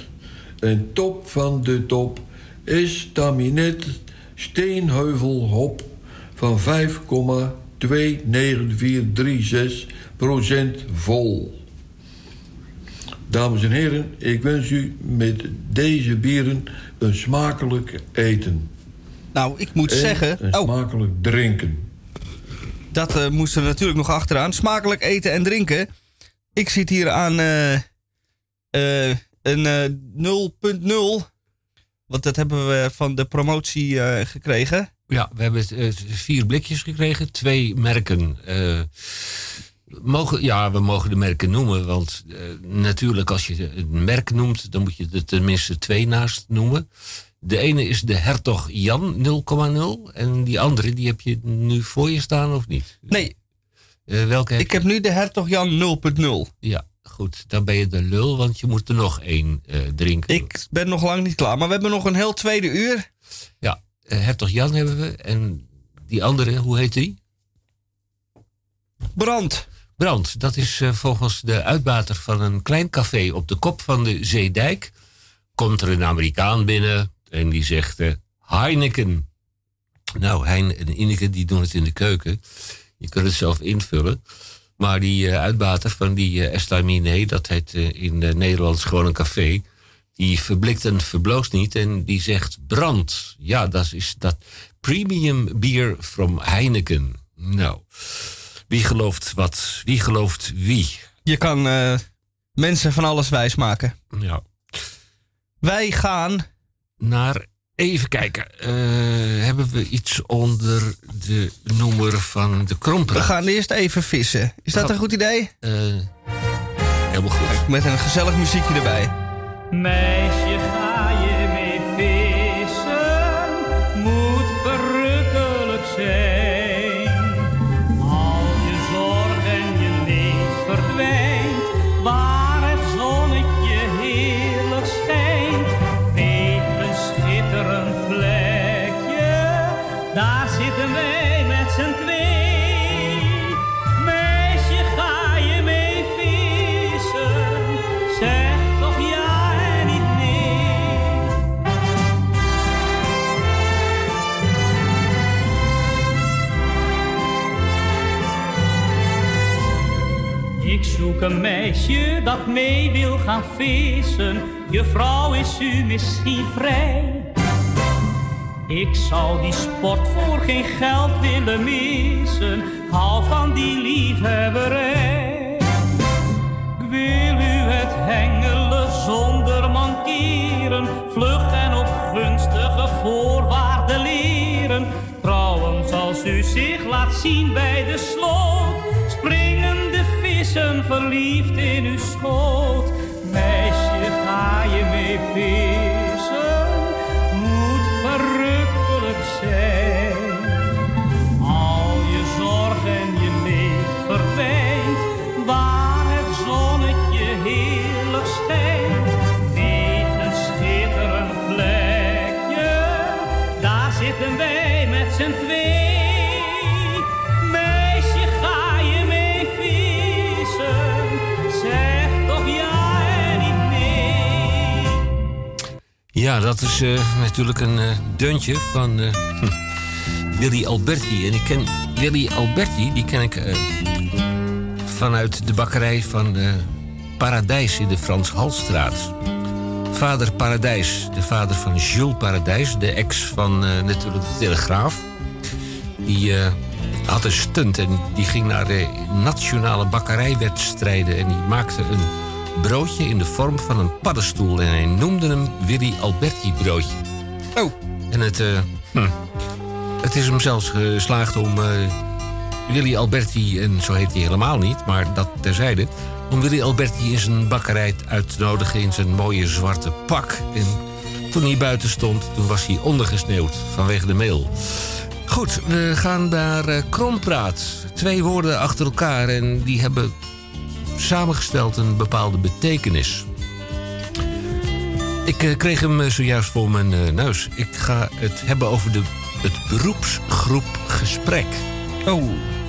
[SPEAKER 8] En top van de top is Taminet Steenheuvel hop van 5,29436 procent vol. Dames en heren, ik wens u met deze bieren een smakelijk eten.
[SPEAKER 1] Nou, ik moet
[SPEAKER 8] En
[SPEAKER 1] zeggen... Oh,
[SPEAKER 8] smakelijk drinken.
[SPEAKER 1] dat eh, moesten we natuurlijk nog achteraan. Smakelijk eten en drinken. Ik zit hier aan eh, eh, een eh, 0.0. Want dat hebben we van de promotie eh, gekregen.
[SPEAKER 2] Ja, we hebben vier blikjes gekregen, twee merken. Eh, mogen, ja, we mogen de merken noemen, want eh, natuurlijk als je een merk noemt, dan moet je er tenminste twee naast noemen. De ene is de Hertog Jan 0,0 en die andere, die heb je nu voor je staan of niet?
[SPEAKER 1] Nee,
[SPEAKER 2] Eh, welke heb
[SPEAKER 1] ik heb nu de Hertog Jan 0.0.
[SPEAKER 2] Ja, goed, dan ben je de lul, want je moet er nog één eh, drinken.
[SPEAKER 1] Ik ben nog lang niet klaar, maar we hebben nog een heel tweede uur.
[SPEAKER 2] Ja, eh, Hertog Jan hebben we en die andere, hoe heet die?
[SPEAKER 1] Brand.
[SPEAKER 2] Brand, dat is volgens de uitbater van een klein café op de kop van de Zeedijk. Komt er een Amerikaan binnen en die zegt eh, Heineken. Nou, Hein en Ineke die doen het in de keuken. Je kunt het zelf invullen. Maar die eh, uitbater van die Estaminet, dat heet in Nederlands gewoon een café. Die verblikt en verbloost niet en die zegt brand. Ja, dat is dat premium bier from Heineken. Nou, wie gelooft wat? Wie gelooft wie?
[SPEAKER 1] Je kan mensen van alles wijsmaken.
[SPEAKER 2] Ja.
[SPEAKER 1] Wij gaan
[SPEAKER 2] Naar, even kijken. eh, hebben we iets onder de noemer van de
[SPEAKER 1] We
[SPEAKER 2] krompraat?
[SPEAKER 1] gaan eerst even vissen. Is dat een goed idee?
[SPEAKER 2] Eh, helemaal goed.
[SPEAKER 1] Met een gezellig muziekje erbij.
[SPEAKER 7] Meisje,
[SPEAKER 9] een meisje dat mee wil gaan vissen. Juffrouw, is u misschien vrij? Ik zou die sport voor geen geld willen missen. Hou van die liefhebberij. Ik wil u het hengelen zonder mankeren. Vlug en op gunstige voorwaarden leren. Trouwens, als u zich laat zien bij de sloot, vissen verliefd in uw schoot. Meisje, ga je mee Ja,
[SPEAKER 2] dat is eh, natuurlijk een eh, deuntje van hm, Willy Alberti. En ik ken Willy Alberti, die ken ik vanuit de bakkerij van Paradijs in de Frans Halstraat. Vader Paradijs, de vader van Jules Paradijs, de ex van natuurlijk de Telegraaf. Die had een stunt en die ging naar de nationale bakkerijwedstrijden. En die maakte een broodje in de vorm van een paddenstoel. En hij noemde hem Willy Alberti broodje.
[SPEAKER 1] Oh.
[SPEAKER 2] En het, eh, hm, het is hem zelfs geslaagd om eh, Willy Alberti, en zo heet hij helemaal niet, maar dat terzijde, om Willy Alberti in zijn bakkerij uit te nodigen in zijn mooie zwarte pak. En toen hij buiten stond, toen was hij ondergesneeuwd vanwege de mail. Goed, we gaan naar eh, Krompraat. Twee woorden achter elkaar en die hebben samengesteld een bepaalde betekenis. Ik eh, kreeg hem eh, zojuist voor mijn eh, neus. Ik ga het hebben over de, het beroepsgroep gesprek.
[SPEAKER 1] Oh.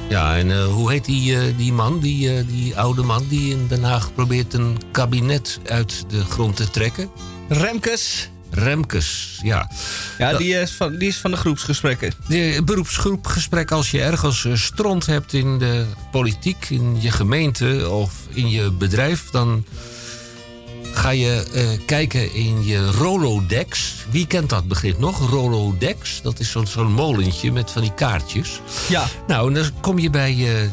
[SPEAKER 2] Ja, en hoe heet die, die man, die, die oude man... die in Den Haag probeert een kabinet uit de grond te trekken?
[SPEAKER 1] Remkes.
[SPEAKER 2] Remkes, ja.
[SPEAKER 1] Ja, die is, van, die is van de groepsgesprekken.
[SPEAKER 2] De beroepsgroepgesprek als je ergens eh, stront hebt in de politiek, in je gemeente of in je bedrijf, dan ga je eh, kijken in je Rolodex. Wie kent dat begrip nog? Rolodex, dat is zo'n zo'n molentje met van die kaartjes.
[SPEAKER 1] Ja.
[SPEAKER 2] Nou, en dan kom je bij, eh,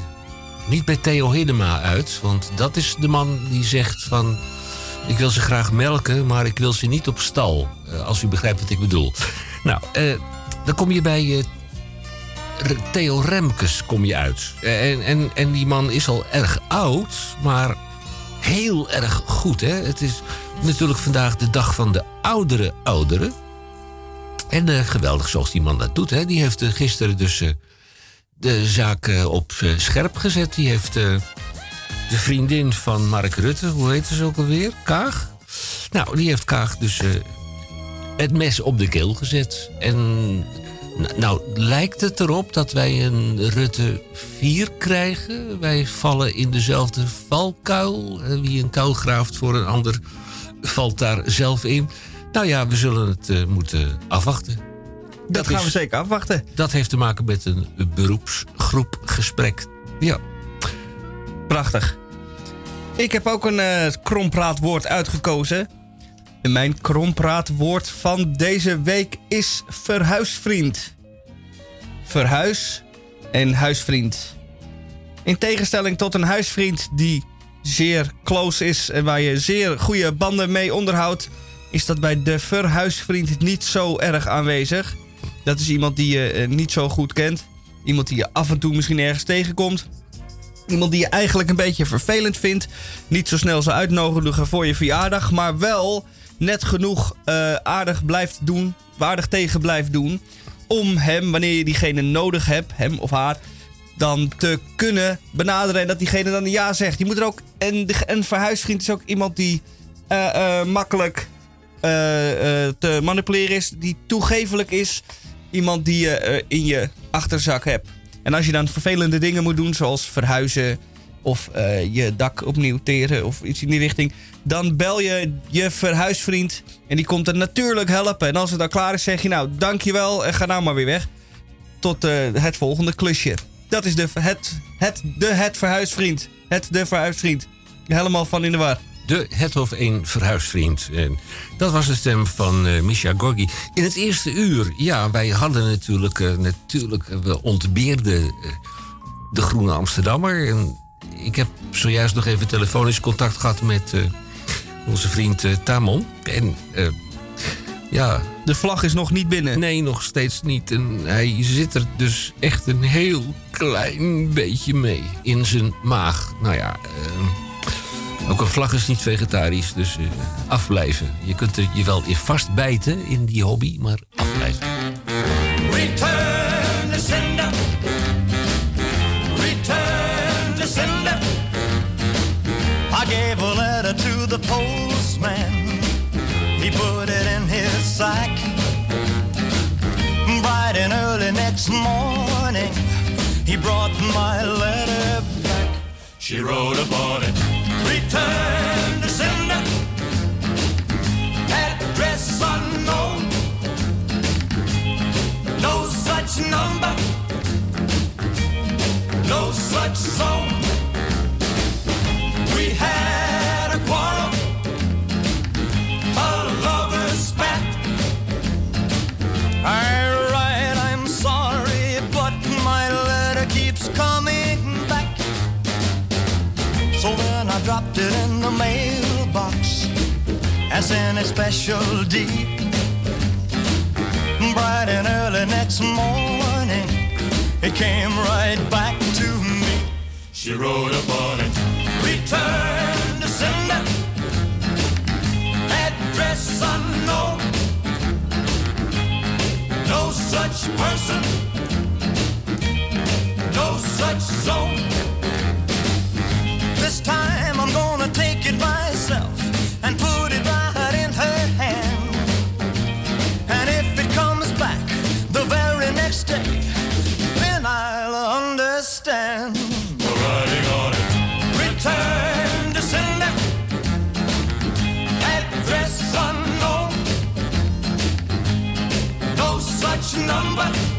[SPEAKER 2] niet bij Theo Hiddema uit, want dat is de man die zegt van... Ik wil ze graag melken, maar ik wil ze niet op stal. Eh, als u begrijpt wat ik bedoel. Nou, eh, dan kom je bij eh, Theo Remkes kom je uit. En, en, en die man is al erg oud, maar heel erg goed. Hè? Het is natuurlijk vandaag de dag van de oudere ouderen. En geweldig zoals die man dat doet. Hè? Die heeft gisteren dus de zaak op scherp gezet. Die heeft de vriendin van Mark Rutte, hoe heet ze ook alweer? Kaag? Nou, die heeft Kaag dus eh, het mes op de keel gezet. En nou lijkt het erop dat wij een Rutte 4 krijgen. Wij vallen in dezelfde valkuil. Eh, Wie een kuil graaft voor een ander valt daar zelf in. Nou ja, we zullen het eh, moeten afwachten.
[SPEAKER 1] Dat, gaan we zeker afwachten.
[SPEAKER 2] Dat heeft te maken met een beroepsgroepgesprek. Ja.
[SPEAKER 1] Prachtig. Ik heb ook een eh krompraatwoord uitgekozen. En mijn krompraatwoord van deze week is verhuisvriend. Verhuis en huisvriend. In tegenstelling tot een huisvriend die zeer close is en waar je zeer goede banden mee onderhoudt, is dat bij de verhuisvriend niet zo erg aanwezig. Dat is iemand die je eh, niet zo goed kent. Iemand die je af en toe misschien ergens tegenkomt. Iemand die je eigenlijk een beetje vervelend vindt. Niet zo snel zou uitnodigen voor je verjaardag. Maar wel net genoeg eh, aardig blijft doen. Waardig tegen blijft doen. Om hem, wanneer je diegene nodig hebt, hem of haar. Dan te kunnen benaderen. En dat diegene dan ja zegt. Je moet er ook. En een verhuisvriend is ook iemand die eh, eh, makkelijk te manipuleren is. Die toegevelijk is. Iemand die je in je achterzak hebt. En als je dan vervelende dingen moet doen, zoals verhuizen of eh, je dak opnieuw teren of iets in die richting, dan bel je je verhuisvriend en die komt er natuurlijk helpen. En als het dan klaar is, zeg je nou dankjewel en ga nou maar weer weg. Tot eh, het volgende klusje. Dat is de, het, het, de het verhuisvriend. Het de verhuisvriend. Helemaal van in de war.
[SPEAKER 2] De Het of een verhuisvriend. En dat was de stem van eh Misha Gorgi. In het eerste uur, ja, wij hadden natuurlijk, eh, natuurlijk eh, we ontbeerden de Groene Amsterdammer. En ik heb zojuist nog even telefonisch contact gehad met onze vriend Tamon. En ja,
[SPEAKER 1] De vlag is nog niet binnen.
[SPEAKER 2] Nee, nog steeds niet. En hij zit er dus echt een heel klein beetje mee in zijn maag. Nou ja, ook een vlag is niet vegetarisch, dus eh, afblijven. Je kunt er je wel in vastbijten in die hobby, maar afblijven.
[SPEAKER 4] Return to sender. Return to sender. I gave a letter to the postman. He put it in his sack. Bright and early next morning, he brought my letter back. She wrote upon it. Return to sender. Address unknown. No such number, no such zone. We had dropped it in the mailbox as in a special deed bright and early next morning, it came right back to me. She wrote upon it, return to sender, address unknown. No such person, no such zone. This time I'm gonna take it myself and put it right in her hand. And if it comes back the very next day, then I'll understand. Writing on it. Return to sender. Address unknown. No such number.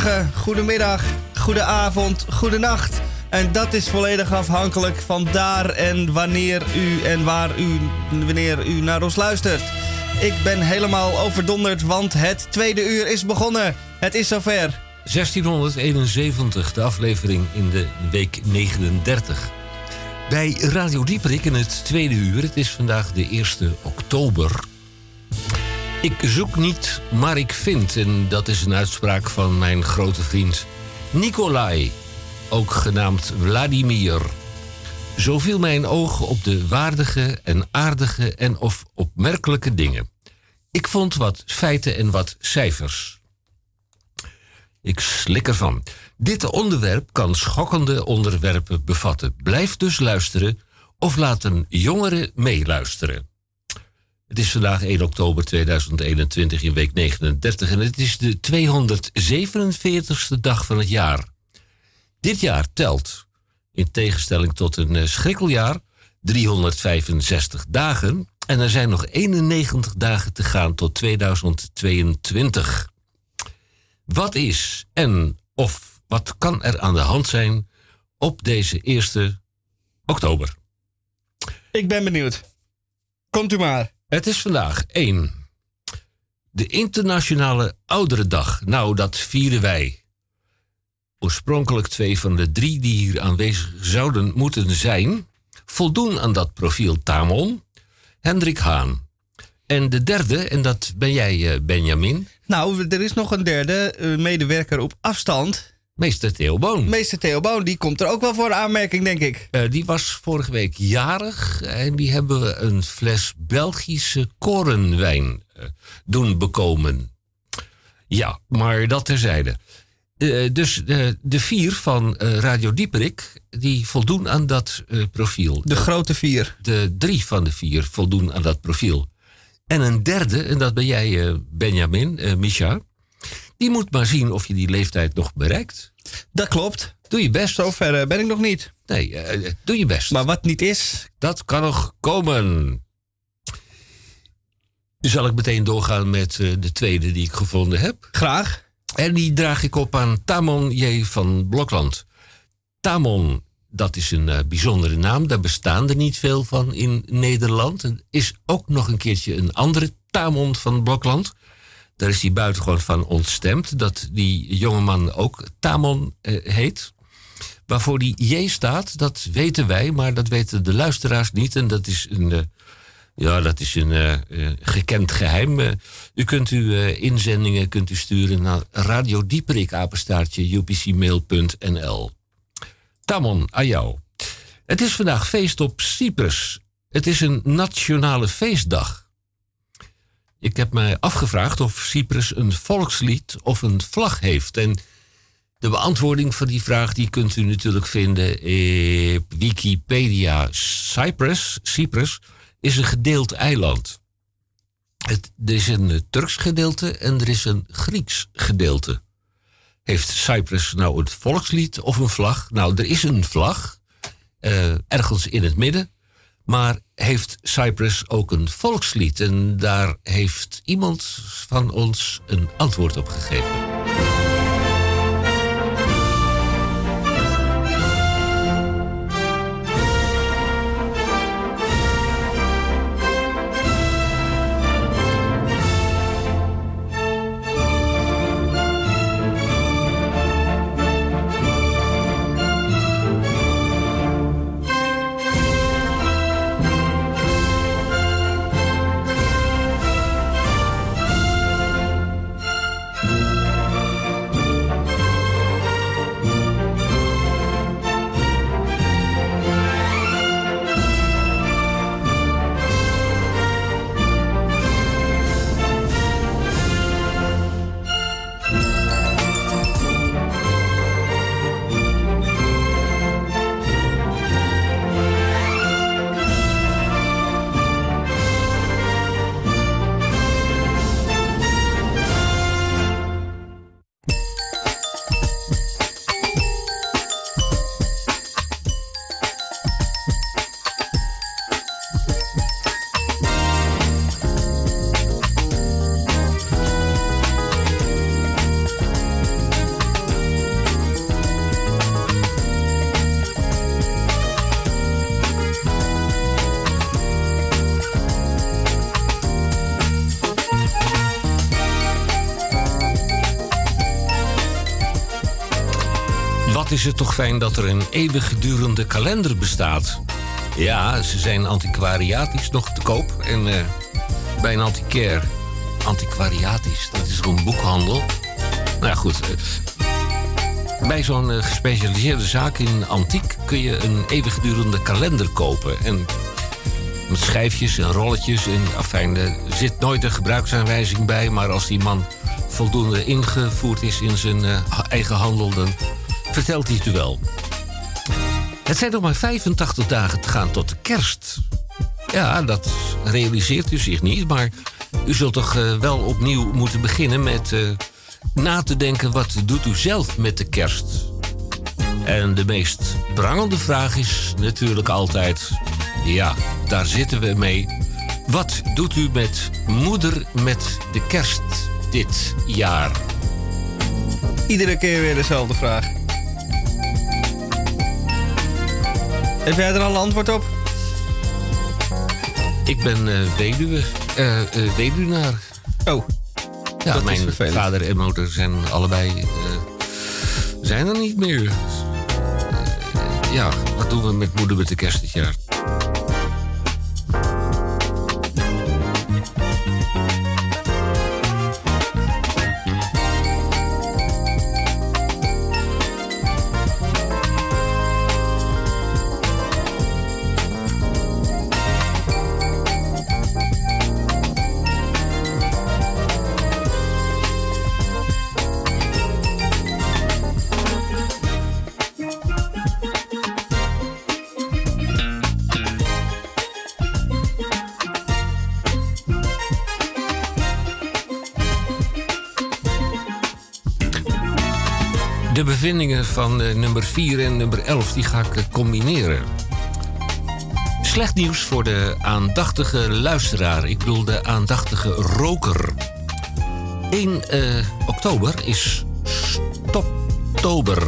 [SPEAKER 1] Goedemorgen, goedemiddag, goedenavond, goedenacht. En dat is volledig afhankelijk van daar en wanneer u en waar u, wanneer u naar ons luistert. Ik ben helemaal overdonderd, want het tweede uur is begonnen. Het is zover.
[SPEAKER 2] 1671, de aflevering in de week 39. Bij Radio Dieperik in het tweede uur. Het is vandaag de 1 oktober. Ik zoek niet, maar ik vind. En dat is een uitspraak van mijn grote vriend Nikolai. Ook genaamd Vladimir. Zo viel mijn oog op de waardige en aardige en of opmerkelijke dingen. Ik vond wat feiten en wat cijfers. Ik slik ervan. Dit onderwerp kan schokkende onderwerpen bevatten. Blijf dus luisteren of laat een jongere meeluisteren. Het is vandaag 1 oktober 2021 in week 39 en het is de 247ste dag van het jaar. Dit jaar telt, in tegenstelling tot een eh, schrikkeljaar, 365 dagen en er zijn nog 91 dagen te gaan tot 2022. Wat is en of wat kan er aan de hand zijn op deze 1 oktober.
[SPEAKER 1] Ik ben benieuwd. Komt u maar.
[SPEAKER 2] Het is vandaag 1. De Internationale Ouderendag. Nou, dat vieren wij. Oorspronkelijk twee van de drie die hier aanwezig zouden moeten zijn, voldoen aan dat profiel Tamon, Hendrik Haan. En de derde, en dat ben jij, eh, Benjamin,
[SPEAKER 1] Nou, er is nog een derde eh, medewerker op afstand.
[SPEAKER 2] Meester Theo Boon.
[SPEAKER 1] Meester Theo Boon, die komt er ook wel voor aanmerking, denk ik.
[SPEAKER 2] Eh, die was vorige week jarig en die hebben we een fles Belgische korenwijn eh, doen bekomen. Ja, maar dat terzijde. Eh, dus de vier van Radio Dieperik, die voldoen aan dat profiel.
[SPEAKER 1] De grote vier.
[SPEAKER 2] De drie van de vier voldoen aan dat profiel. En een derde, en dat ben jij, Benjamin, eh Die moet maar zien of je die leeftijd nog bereikt.
[SPEAKER 1] Dat klopt.
[SPEAKER 2] Doe je best.
[SPEAKER 1] Zover eh, ben ik nog niet.
[SPEAKER 2] Nee, eh, doe je best.
[SPEAKER 1] Maar wat niet is,
[SPEAKER 2] Dat kan nog komen. Zal ik meteen doorgaan met eh, de tweede die ik gevonden heb.
[SPEAKER 1] graag.
[SPEAKER 2] En die draag ik op aan Tamon J. van Blokland. Tamon, dat is een eh, bijzondere naam. Daar bestaan er niet veel van in Nederland. Er is ook nog een keertje een andere Tamon van Blokland. Daar is hij buitengewoon van ontstemd. Dat die jongeman ook Tamon eh, heet. Waarvoor die J staat, dat weten wij, maar dat weten de luisteraars niet. En dat is een, eh, ja, dat is een eh, gekend geheim. Eh, u kunt uw inzendingen kunt u sturen naar apenstaartje, upcmail.nl. Tamon, aan jou. Het is vandaag feest op Cyprus. Het is een nationale feestdag. Ik heb mij afgevraagd of Cyprus een volkslied of een vlag heeft. En de beantwoording van die vraag die kunt u natuurlijk vinden op Wikipedia. Cyprus, Cyprus is een gedeeld eiland. Het, er is een eh, Turks gedeelte en er is een Grieks gedeelte. Heeft Cyprus nou een volkslied of een vlag? Nou, er is een vlag, eh, ergens in het midden. Maar heeft Cyprus ook een volkslied? En daar heeft iemand van ons een antwoord op gegeven. Dat er een eeuwigdurende kalender bestaat. Ja, ze zijn antiquariatisch nog te koop. En eh, bij een antiquair, antiquariatisch, dat is een boekhandel. Nou ja, goed. eh, bij zo'n eh, gespecialiseerde zaak in antiek kun je een eeuwigdurende kalender kopen. En met schijfjes en rolletjes. En afijn, er zit nooit een gebruiksaanwijzing bij. Maar als die man voldoende ingevoerd is in zijn eigen handel, dan vertelt hij het u wel. Het zijn nog maar 85 dagen te gaan tot de kerst. Ja, dat realiseert u zich niet, maar u zult toch eh, wel opnieuw moeten beginnen met eh, na te denken wat doet u zelf met de kerst. En de meest prangende vraag is natuurlijk altijd, ja, daar zitten we mee. Wat doet u met moeder met de kerst dit jaar?
[SPEAKER 1] Iedere keer weer dezelfde vraag. Heb jij er al een antwoord op?
[SPEAKER 2] Ik ben eh, weduwe, eh eh, weduwnaar.
[SPEAKER 1] Oh,
[SPEAKER 2] Ja,
[SPEAKER 1] Dat
[SPEAKER 2] mijn vader en moeder zijn allebei zijn er niet meer. Ja, wat doen we met moeder met de kerst dit jaar? Bevindingen van eh, nummer 4 en nummer 11 die ga ik eh, combineren. Slecht nieuws voor de aandachtige luisteraar. Ik bedoel de aandachtige roker. 1 eh, oktober is stoptober.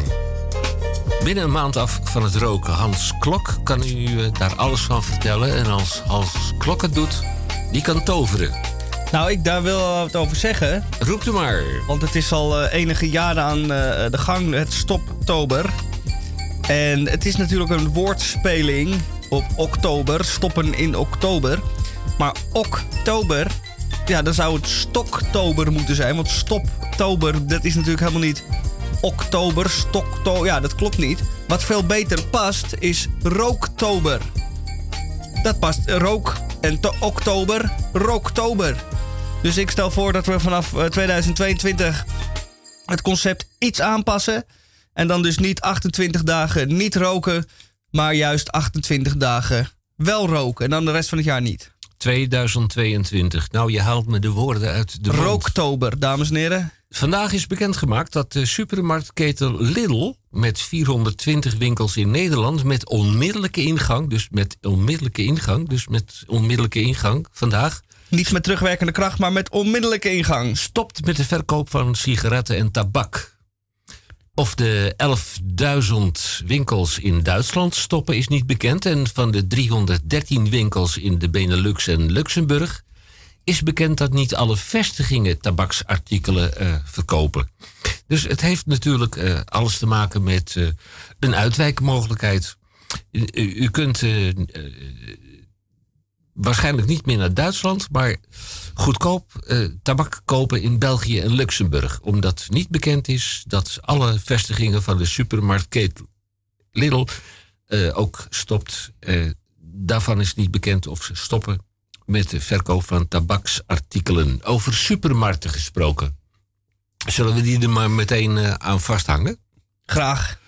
[SPEAKER 2] Binnen een maand af van het roken. Hans Klok kan u daar alles van vertellen. En als Hans Klok het doet, die kan toveren.
[SPEAKER 1] Nou, ik daar wil wat over zeggen.
[SPEAKER 2] Roep u maar.
[SPEAKER 1] Want het is al eh, enige jaren aan eh, de gang, het Stoptober. En het is natuurlijk een woordspeling op oktober, stoppen in oktober. Maar oktober, ja, dan zou het stoktober moeten zijn. Want stoptober, dat is natuurlijk helemaal niet oktober, stoktober. Ja, dat klopt niet. Wat veel beter past, is rooktober. Dat past rook en to- oktober, rooktober. Dus ik stel voor dat we vanaf eh, 2022 het concept iets aanpassen. En dan dus niet 28 dagen niet roken, maar juist 28 dagen wel roken. En dan de rest van het jaar niet.
[SPEAKER 2] 2022. Nou, je haalt me de woorden uit de mond.
[SPEAKER 1] Rooktober, dames en heren.
[SPEAKER 2] Vandaag is bekendgemaakt dat de supermarktketen Lidl... met 420 winkels in Nederland met onmiddellijke ingang... dus met onmiddellijke ingang, dus met onmiddellijke ingang vandaag...
[SPEAKER 1] Niet met terugwerkende kracht, maar met onmiddellijke ingang.
[SPEAKER 2] stopt met de verkoop van sigaretten en tabak. Of de 11.000 winkels in Duitsland stoppen is niet bekend. En van de 313 winkels in de Benelux en Luxemburg is bekend dat niet alle vestigingen tabaksartikelen eh, verkopen. Dus het heeft natuurlijk eh, alles te maken met eh, een uitwijkmogelijkheid. U, u- kunt waarschijnlijk niet meer naar Duitsland, maar goedkoop eh, tabak kopen in België en Luxemburg. Omdat niet bekend is dat alle vestigingen van de supermarktketen Lidl eh, ook stopt. Eh, daarvan is niet bekend of ze stoppen met de verkoop van tabaksartikelen. Over supermarkten gesproken. Zullen we die er maar meteen aan vasthangen?
[SPEAKER 1] Graag.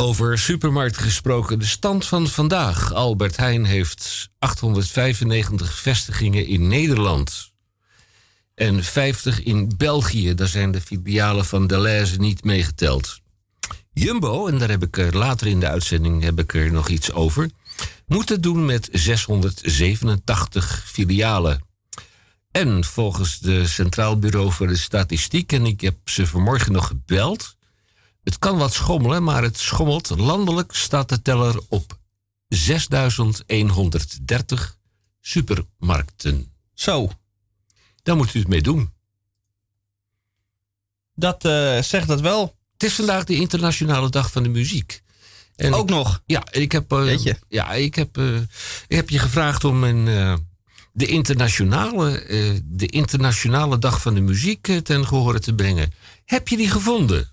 [SPEAKER 2] Over supermarkt gesproken, de stand van vandaag. Albert Heijn heeft 895 vestigingen in Nederland. En 50 in België. Daar zijn de filialen van Deleuze niet meegeteld. Jumbo, en daar heb ik er later in de uitzending heb ik er nog iets over... moet het doen met 687 filialen. En volgens de Centraal Bureau voor de Statistiek... en ik heb ze vanmorgen nog gebeld... Het kan wat schommelen, maar het schommelt. Landelijk staat de teller op 6130 supermarkten.
[SPEAKER 1] Zo,
[SPEAKER 2] Daar moet u het mee doen.
[SPEAKER 1] dat eh, zegt dat wel.
[SPEAKER 2] Het is vandaag de internationale dag van de muziek. En
[SPEAKER 1] Ook
[SPEAKER 2] ik-
[SPEAKER 1] nog.
[SPEAKER 2] Ja, ik heb,
[SPEAKER 1] Jeetje.
[SPEAKER 2] ja, ik heb, eh, ik heb je gevraagd om een, de, internationale, de internationale dag van de muziek ten gehore te brengen. Heb je die gevonden?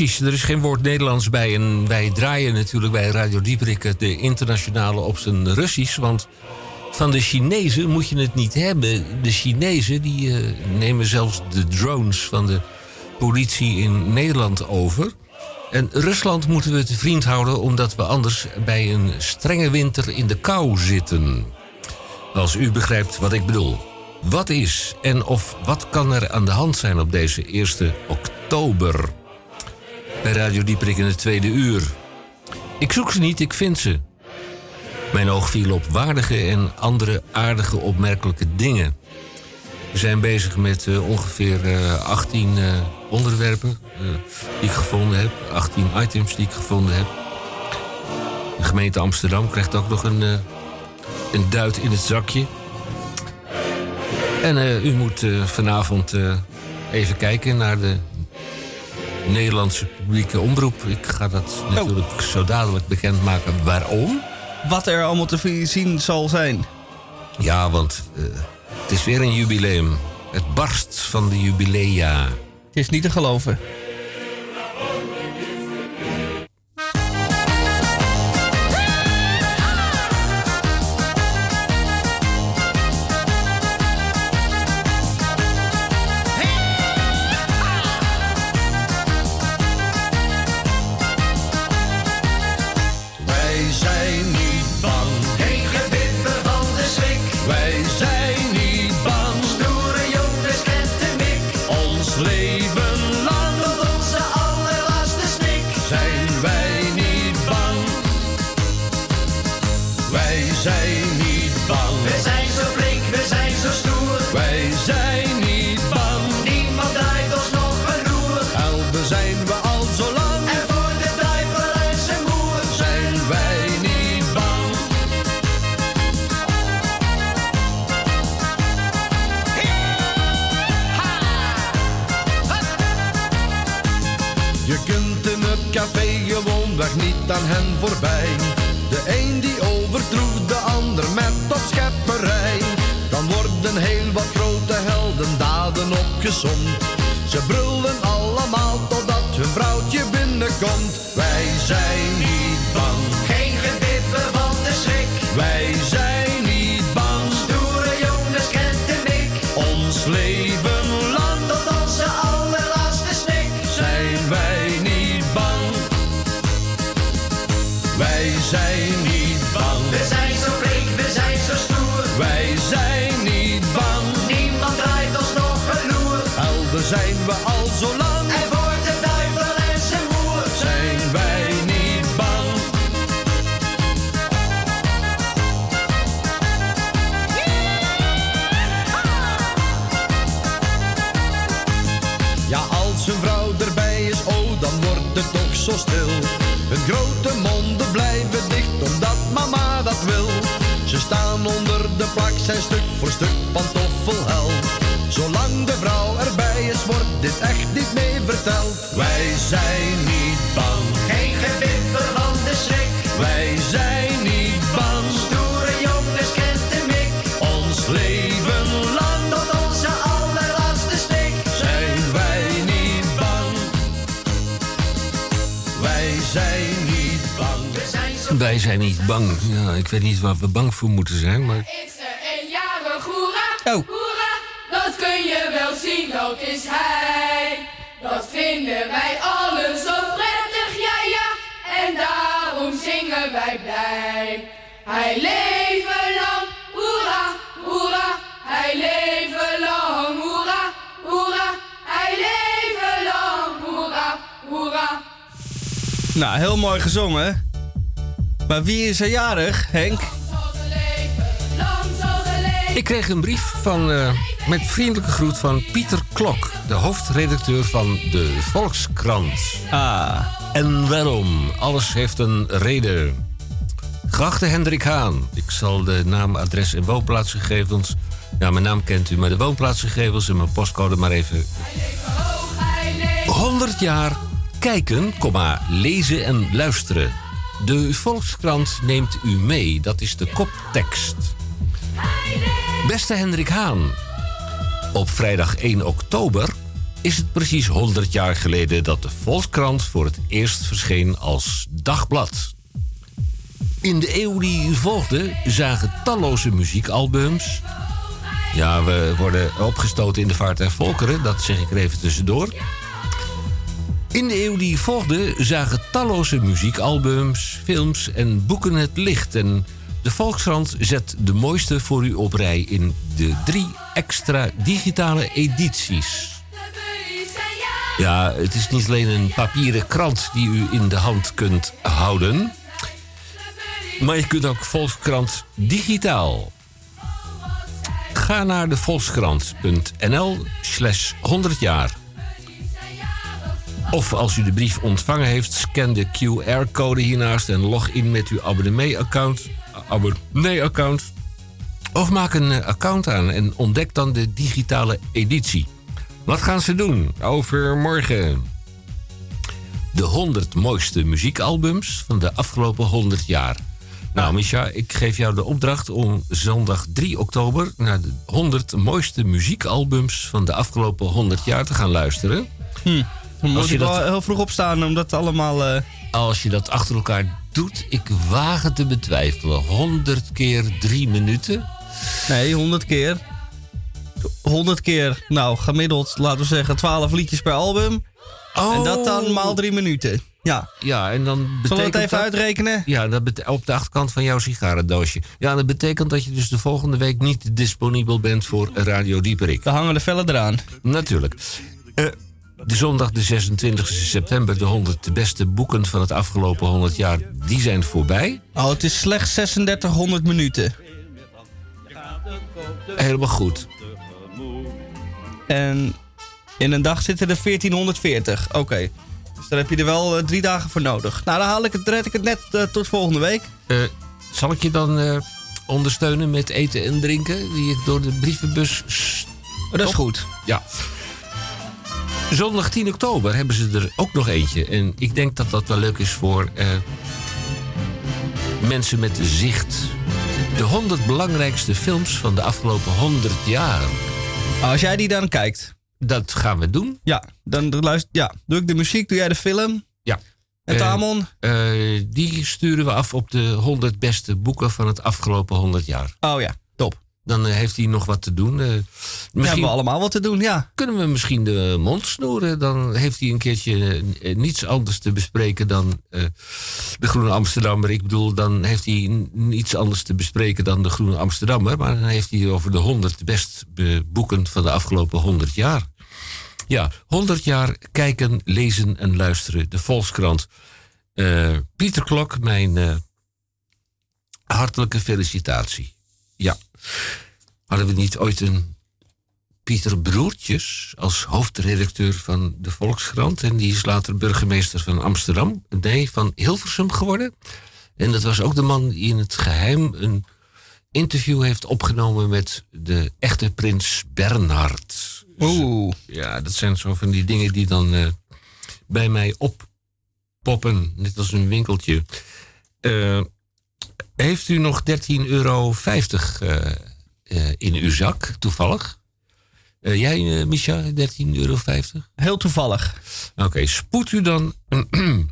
[SPEAKER 2] Russisch. Er is geen woord Nederlands bij. En wij draaien natuurlijk bij Radio Dieprik de internationale op zijn Russisch. Want van de Chinezen moet je het niet hebben. De Chinezen die, eh, nemen zelfs de drones van de politie in Nederland over. En Rusland moeten we te vriend houden omdat we anders bij een strenge winter in de kou zitten. Als u begrijpt wat ik bedoel. Wat is en of wat kan er aan de hand zijn op deze 1 oktober? Bij Radio Dieprik in het tweede uur. Ik zoek ze niet, ik vind ze. Mijn oog viel op waardige en andere aardige opmerkelijke dingen. We zijn bezig met eh, ongeveer eh, 18 eh, onderwerpen eh, die ik gevonden heb. 18 items die ik gevonden heb. De gemeente Amsterdam krijgt ook nog een, een duit in het zakje. En u moet vanavond even kijken naar de Nederlandse publieke omroep. Ik ga dat natuurlijk zo dadelijk bekendmaken waarom.
[SPEAKER 8] Wat er allemaal te zien zal zijn.
[SPEAKER 2] Ja, want eh, het is weer een jubileum. Het barst van de jubilea.
[SPEAKER 8] Het is niet te geloven.
[SPEAKER 2] Weet niet waar we bang voor moeten zijn, maar
[SPEAKER 10] Is er een jarig hoera?
[SPEAKER 8] Oh.
[SPEAKER 10] Hoera, dat kun je wel zien, dat is hij. Dat vinden wij allen zo prettig, ja ja. En daarom zingen wij blij. Hij leven lang, hoera, hoera. Hij leven lang, hoera, hoera. Hij leven lang, hoera, hoera.
[SPEAKER 8] Nou, heel mooi gezongen. Maar wie is er jarig, Henk?
[SPEAKER 2] Ik kreeg een brief van, eh, met vriendelijke groet van Pieter Klok, de hoofdredacteur van de Volkskrant.
[SPEAKER 8] Ah,
[SPEAKER 2] En waarom? Alles heeft een reden. Geachte Hendrik Haan, ik zal de naam, adres en woonplaatsgegevens. Ja, mijn naam kent u, maar de woonplaatsgegevens en mijn postcode maar even.
[SPEAKER 10] Hoog, hij leeft.
[SPEAKER 2] 100 jaar kijken, lezen en luisteren. De Volkskrant neemt u mee, dat is de koptekst. Beste Hendrik Haan, op vrijdag 1 oktober is het precies 100 jaar geleden dat de Volkskrant voor het eerst verscheen als dagblad. In de eeuw die volgde zagen talloze muziekalbums. Ja, we worden opgestoten in de vaart der volkeren, dat zeg ik er even tussendoor. In de eeuw die volgde zagen talloze muziekalbums, films en boeken het licht. En de Volkskrant zet de mooiste voor u op rij in de drie extra digitale edities. Ja, het is niet alleen een papieren krant die u in de hand kunt houden. Maar je kunt ook Volkskrant digitaal. Ga naar de volkskrant.nl slash 100 jaar. Of als u de brief ontvangen heeft, scan de QR-code hiernaast en log in met uw abonnee-account. Abonnee-account. Of maak een eh, account aan en ontdek dan de digitale editie. Wat gaan ze doen? Overmorgen. De 100 mooiste muziekalbums van de afgelopen 100 jaar. Nou, Misha, ik geef jou de opdracht om zondag 3 oktober naar de 100 mooiste muziekalbums van de afgelopen 100 jaar te gaan luisteren.
[SPEAKER 1] Dan moet
[SPEAKER 2] je
[SPEAKER 1] wel
[SPEAKER 2] dat-
[SPEAKER 1] heel vroeg opstaan om dat allemaal... eh,
[SPEAKER 2] Als je dat achter elkaar doet, ik waag het te betwijfelen. 100 keer 3 minuten.
[SPEAKER 1] Nee, 100 keer. 100 keer, nou, gemiddeld, laten we zeggen, 12 liedjes per album. En dat dan maal 3 minuten. Ja.
[SPEAKER 2] Ja, en dan
[SPEAKER 1] Zullen we
[SPEAKER 2] betekent
[SPEAKER 1] het even
[SPEAKER 2] dat-
[SPEAKER 1] uitrekenen?
[SPEAKER 2] Ja, dat op de achterkant van jouw sigarendoosje. Ja, dat betekent dat je dus de volgende week niet disponibel bent voor Radio Dieperik.
[SPEAKER 1] Dan hangen de vellen eraan.
[SPEAKER 2] Natuurlijk. Eh, de zondag de 26 september, de 100 beste boeken van het afgelopen 100 jaar, die zijn voorbij.
[SPEAKER 1] Oh, het is slechts 3600 minuten.
[SPEAKER 2] Helemaal goed.
[SPEAKER 1] En in een dag zitten er 1440. Oké. Dus daar heb je er wel eh, drie dagen voor nodig. Nou, dan haal ik het, red ik het net eh, tot volgende week.
[SPEAKER 2] Eh, zal ik je dan ondersteunen met eten en drinken, die ik door de brievenbus
[SPEAKER 1] Dat is goed.
[SPEAKER 2] Ja. Zondag 10 oktober hebben ze er ook nog eentje. En ik denk dat dat wel leuk is voor eh, mensen met zicht. De 100 belangrijkste films van de afgelopen 100 jaar.
[SPEAKER 1] Als jij die dan kijkt.
[SPEAKER 2] Dat gaan we doen.
[SPEAKER 1] Ja, dan luister, ja, doe ik de muziek, doe jij de film.
[SPEAKER 2] Ja.
[SPEAKER 1] En
[SPEAKER 2] Eh,
[SPEAKER 1] Tamon?
[SPEAKER 2] eh, die sturen we af op de 100 beste boeken van het afgelopen 100 jaar.
[SPEAKER 1] Oh ja.
[SPEAKER 2] Dan eh, heeft hij nog wat te doen. Eh, misschien
[SPEAKER 1] hebben we allemaal wat te doen, ja.
[SPEAKER 2] kunnen we misschien de mond snoeren. Dan heeft hij een keertje eh, niets anders te bespreken dan eh, de Groene Amsterdammer. Ik bedoel, dan heeft hij niets anders te bespreken dan de Groene Amsterdammer. Maar dan heeft hij over de 100 best be- boeken van de afgelopen 100 jaar. Ja, 100 jaar kijken, lezen en luisteren. De Volkskrant. Eh, Pieter Klok, mijn eh, hartelijke felicitatie. Ja. Hadden we niet ooit een Pieter Broertjes als hoofdredacteur van de Volkskrant. En die is later burgemeester van Amsterdam. Nee, van Hilversum geworden. En dat was ook de man die in het geheim een interview heeft opgenomen met de echte prins Bernhard.
[SPEAKER 1] Oeh.
[SPEAKER 2] Ja, dat zijn zo van die dingen die dan eh, bij mij oppoppen. Net als een winkeltje. Eh, heeft u nog 13,50 euro eh, eh, in uw zak, toevallig? Eh, jij, Micha, 13,50 euro?
[SPEAKER 1] Heel toevallig.
[SPEAKER 2] Oké, spoed u dan <clears throat>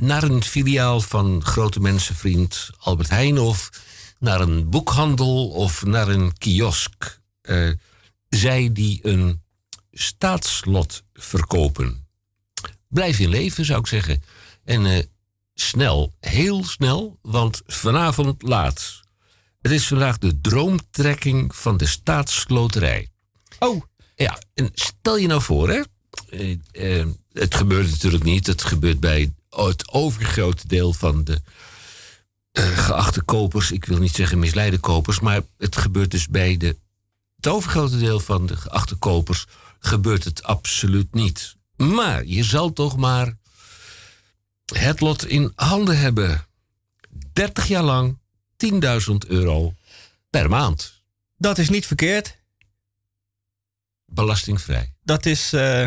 [SPEAKER 2] naar een filiaal van grote mensenvriend Albert Heijn... of naar een boekhandel of naar een kiosk. Zij die een staatslot verkopen. Blijf in leven, zou ik zeggen. En snel, heel snel, want vanavond laat. Het is vandaag de droomtrekking van de staatsloterij.
[SPEAKER 1] Oh.
[SPEAKER 2] Ja, en stel je nou voor, hè. eh, eh, het gebeurt natuurlijk niet. Het gebeurt bij het overgrote deel van de eh, geachte kopers. Ik wil niet zeggen misleide kopers, maar het gebeurt dus bij de, het overgrote deel van de geachte kopers gebeurt het absoluut niet. Maar je zal toch maar het lot in handen hebben. 30 jaar lang 10.000 euro per maand.
[SPEAKER 1] Dat is niet verkeerd.
[SPEAKER 2] Belastingvrij.
[SPEAKER 1] Dat is eh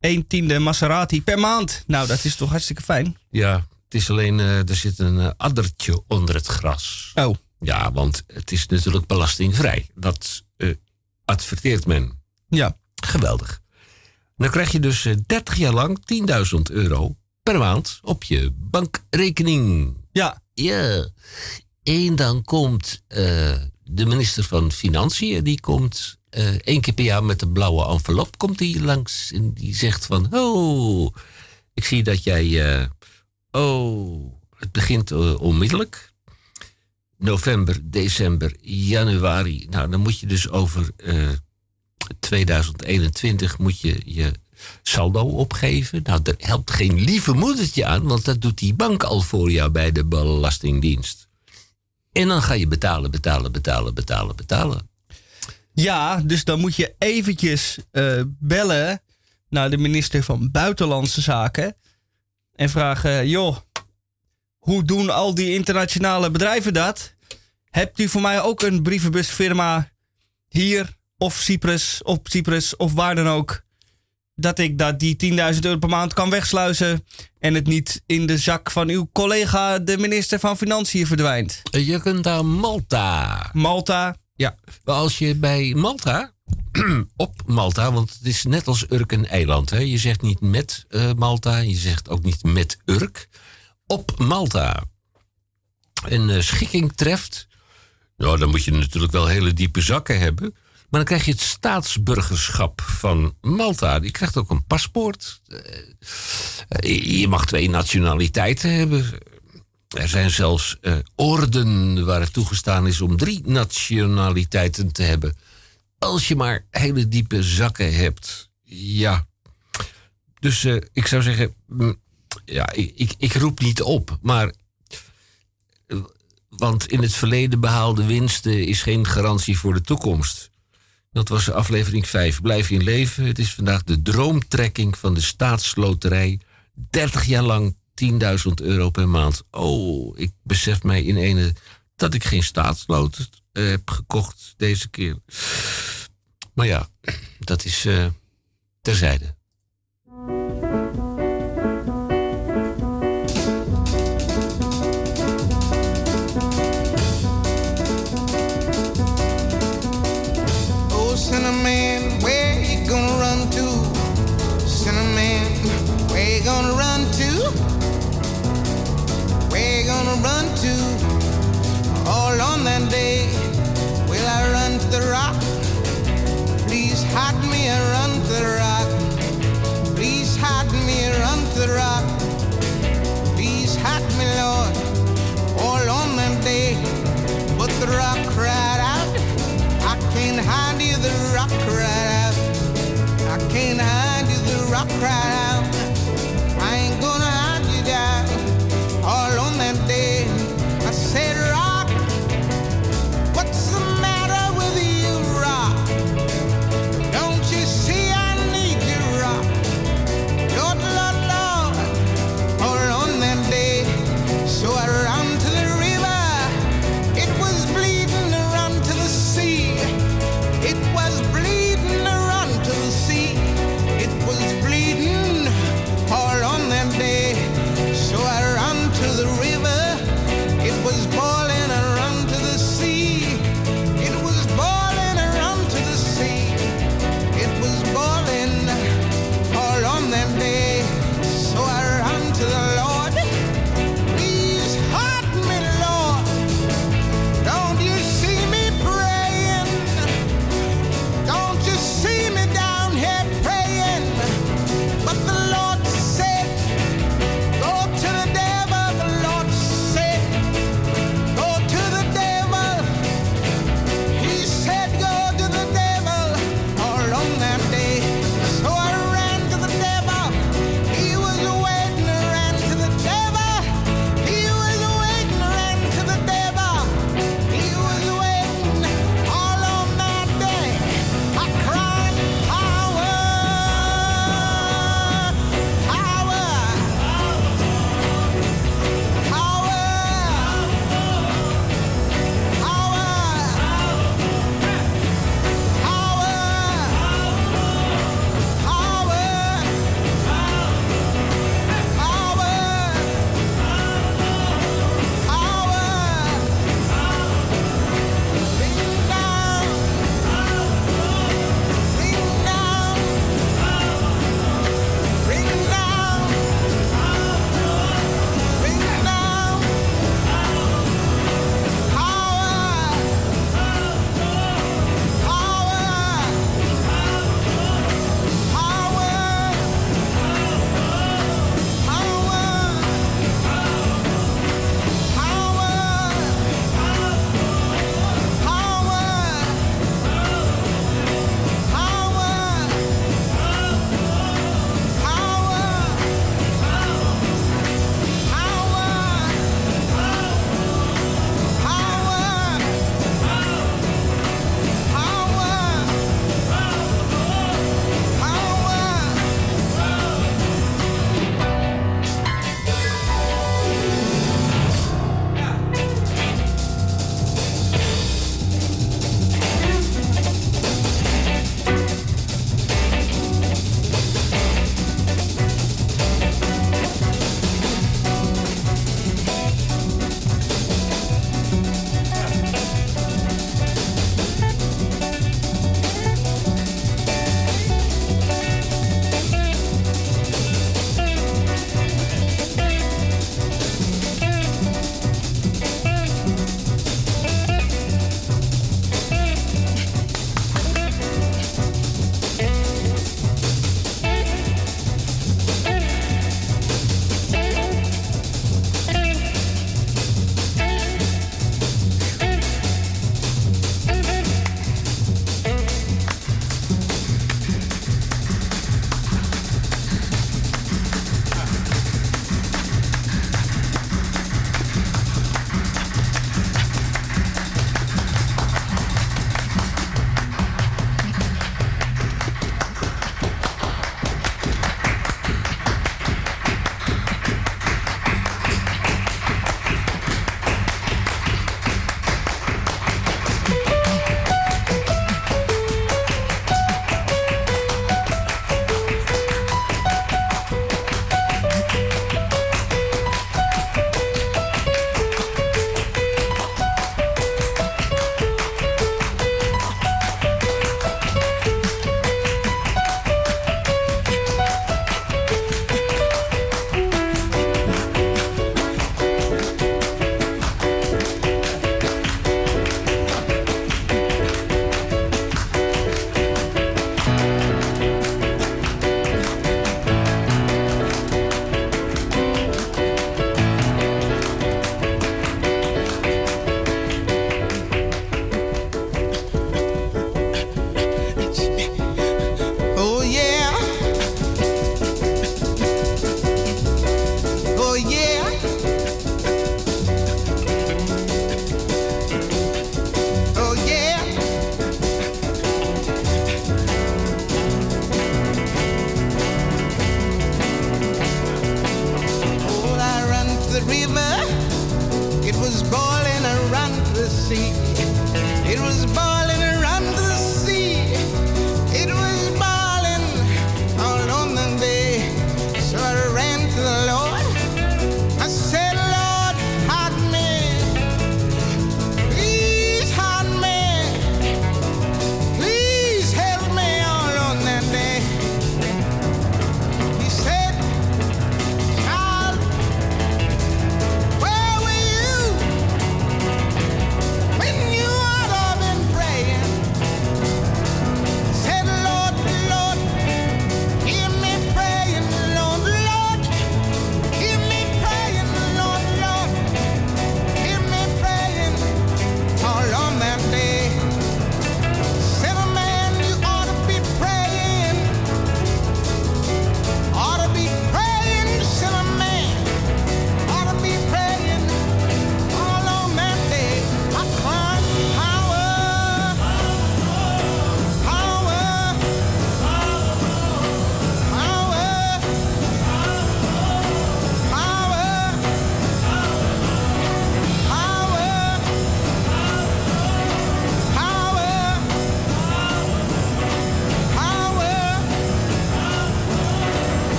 [SPEAKER 1] 1 tiende Maserati per maand. Nou, dat is toch hartstikke fijn.
[SPEAKER 2] Ja, het is alleen, eh, er zit een eh, addertje onder het gras.
[SPEAKER 1] Oh.
[SPEAKER 2] Ja, want het is natuurlijk belastingvrij. Dat adverteert men.
[SPEAKER 1] Ja.
[SPEAKER 2] Geweldig. Dan krijg je dus eh, 30 jaar lang 10.000 euro per maand op je bankrekening.
[SPEAKER 1] Ja.
[SPEAKER 2] Ja. En dan komt eh, de minister van Financiën, die komt eh, één keer per jaar met een blauwe envelop komt die langs en die zegt van, oh, ik zie dat jij, eh, oh, het begint onmiddellijk. November, december, januari. Nou, dan moet je dus over eh, 2021 moet je je saldo opgeven. Nou, daar helpt geen lieve moedertje aan, want dat doet die bank al voor jou bij de Belastingdienst. En dan ga je betalen, betalen, betalen, betalen, betalen.
[SPEAKER 1] Ja, dus dan moet je eventjes eh, bellen naar de minister van Buitenlandse Zaken. En vragen, joh, hoe doen al die internationale bedrijven dat? Hebt u voor mij ook een brievenbusfirma hier of Cyprus, op Cyprus of waar dan ook? Dat ik dat die 10.000 euro per maand kan wegsluizen en het niet in de zak van uw collega, de minister van Financiën, verdwijnt.
[SPEAKER 2] Je kunt daar Malta.
[SPEAKER 1] Malta.
[SPEAKER 2] Ja, als je bij Malta, <clears throat> op Malta, want het is net als Urk een eiland. Hè? Je zegt niet met eh, Malta, je zegt ook niet met Urk. Op Malta een eh, schikking treft, nou, dan moet je natuurlijk wel hele diepe zakken hebben. Maar dan krijg je het staatsburgerschap van Malta. Je krijgt ook een paspoort. Eh, je mag twee nationaliteiten hebben. Er zijn zelfs eh, orden waar het toegestaan is om drie nationaliteiten te hebben. Als je maar hele diepe zakken hebt. Ja. Dus eh, ik zou zeggen, mm, ja, ik, ik, ik roep niet op, maar. eh, Want in het verleden behaalde winsten is geen garantie voor de toekomst. Dat was aflevering 5. Blijf in leven. Het is vandaag de droomtrekking van de staatsloterij. 30 jaar lang 10.000 euro per maand. Oh, ik besef mij in ene dat ik geen staatsloot eh, heb gekocht deze keer. Maar ja, dat is eh, terzijde.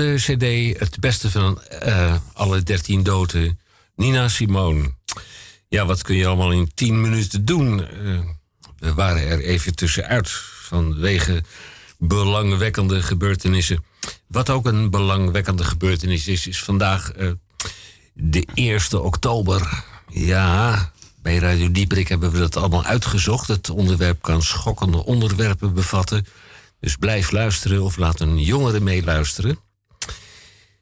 [SPEAKER 2] De CD Het Beste van eh, alle dertien doden. Nina Simone. Ja, wat kun je allemaal in tien minuten doen? Eh, we waren er even tussenuit vanwege belangwekkende gebeurtenissen. Wat ook een belangwekkende gebeurtenis is, is vandaag eh, de 1 oktober. Ja, bij Radio Dieperik hebben we dat allemaal uitgezocht. Het onderwerp kan schokkende onderwerpen bevatten. Dus blijf luisteren of laat een jongere meeluisteren.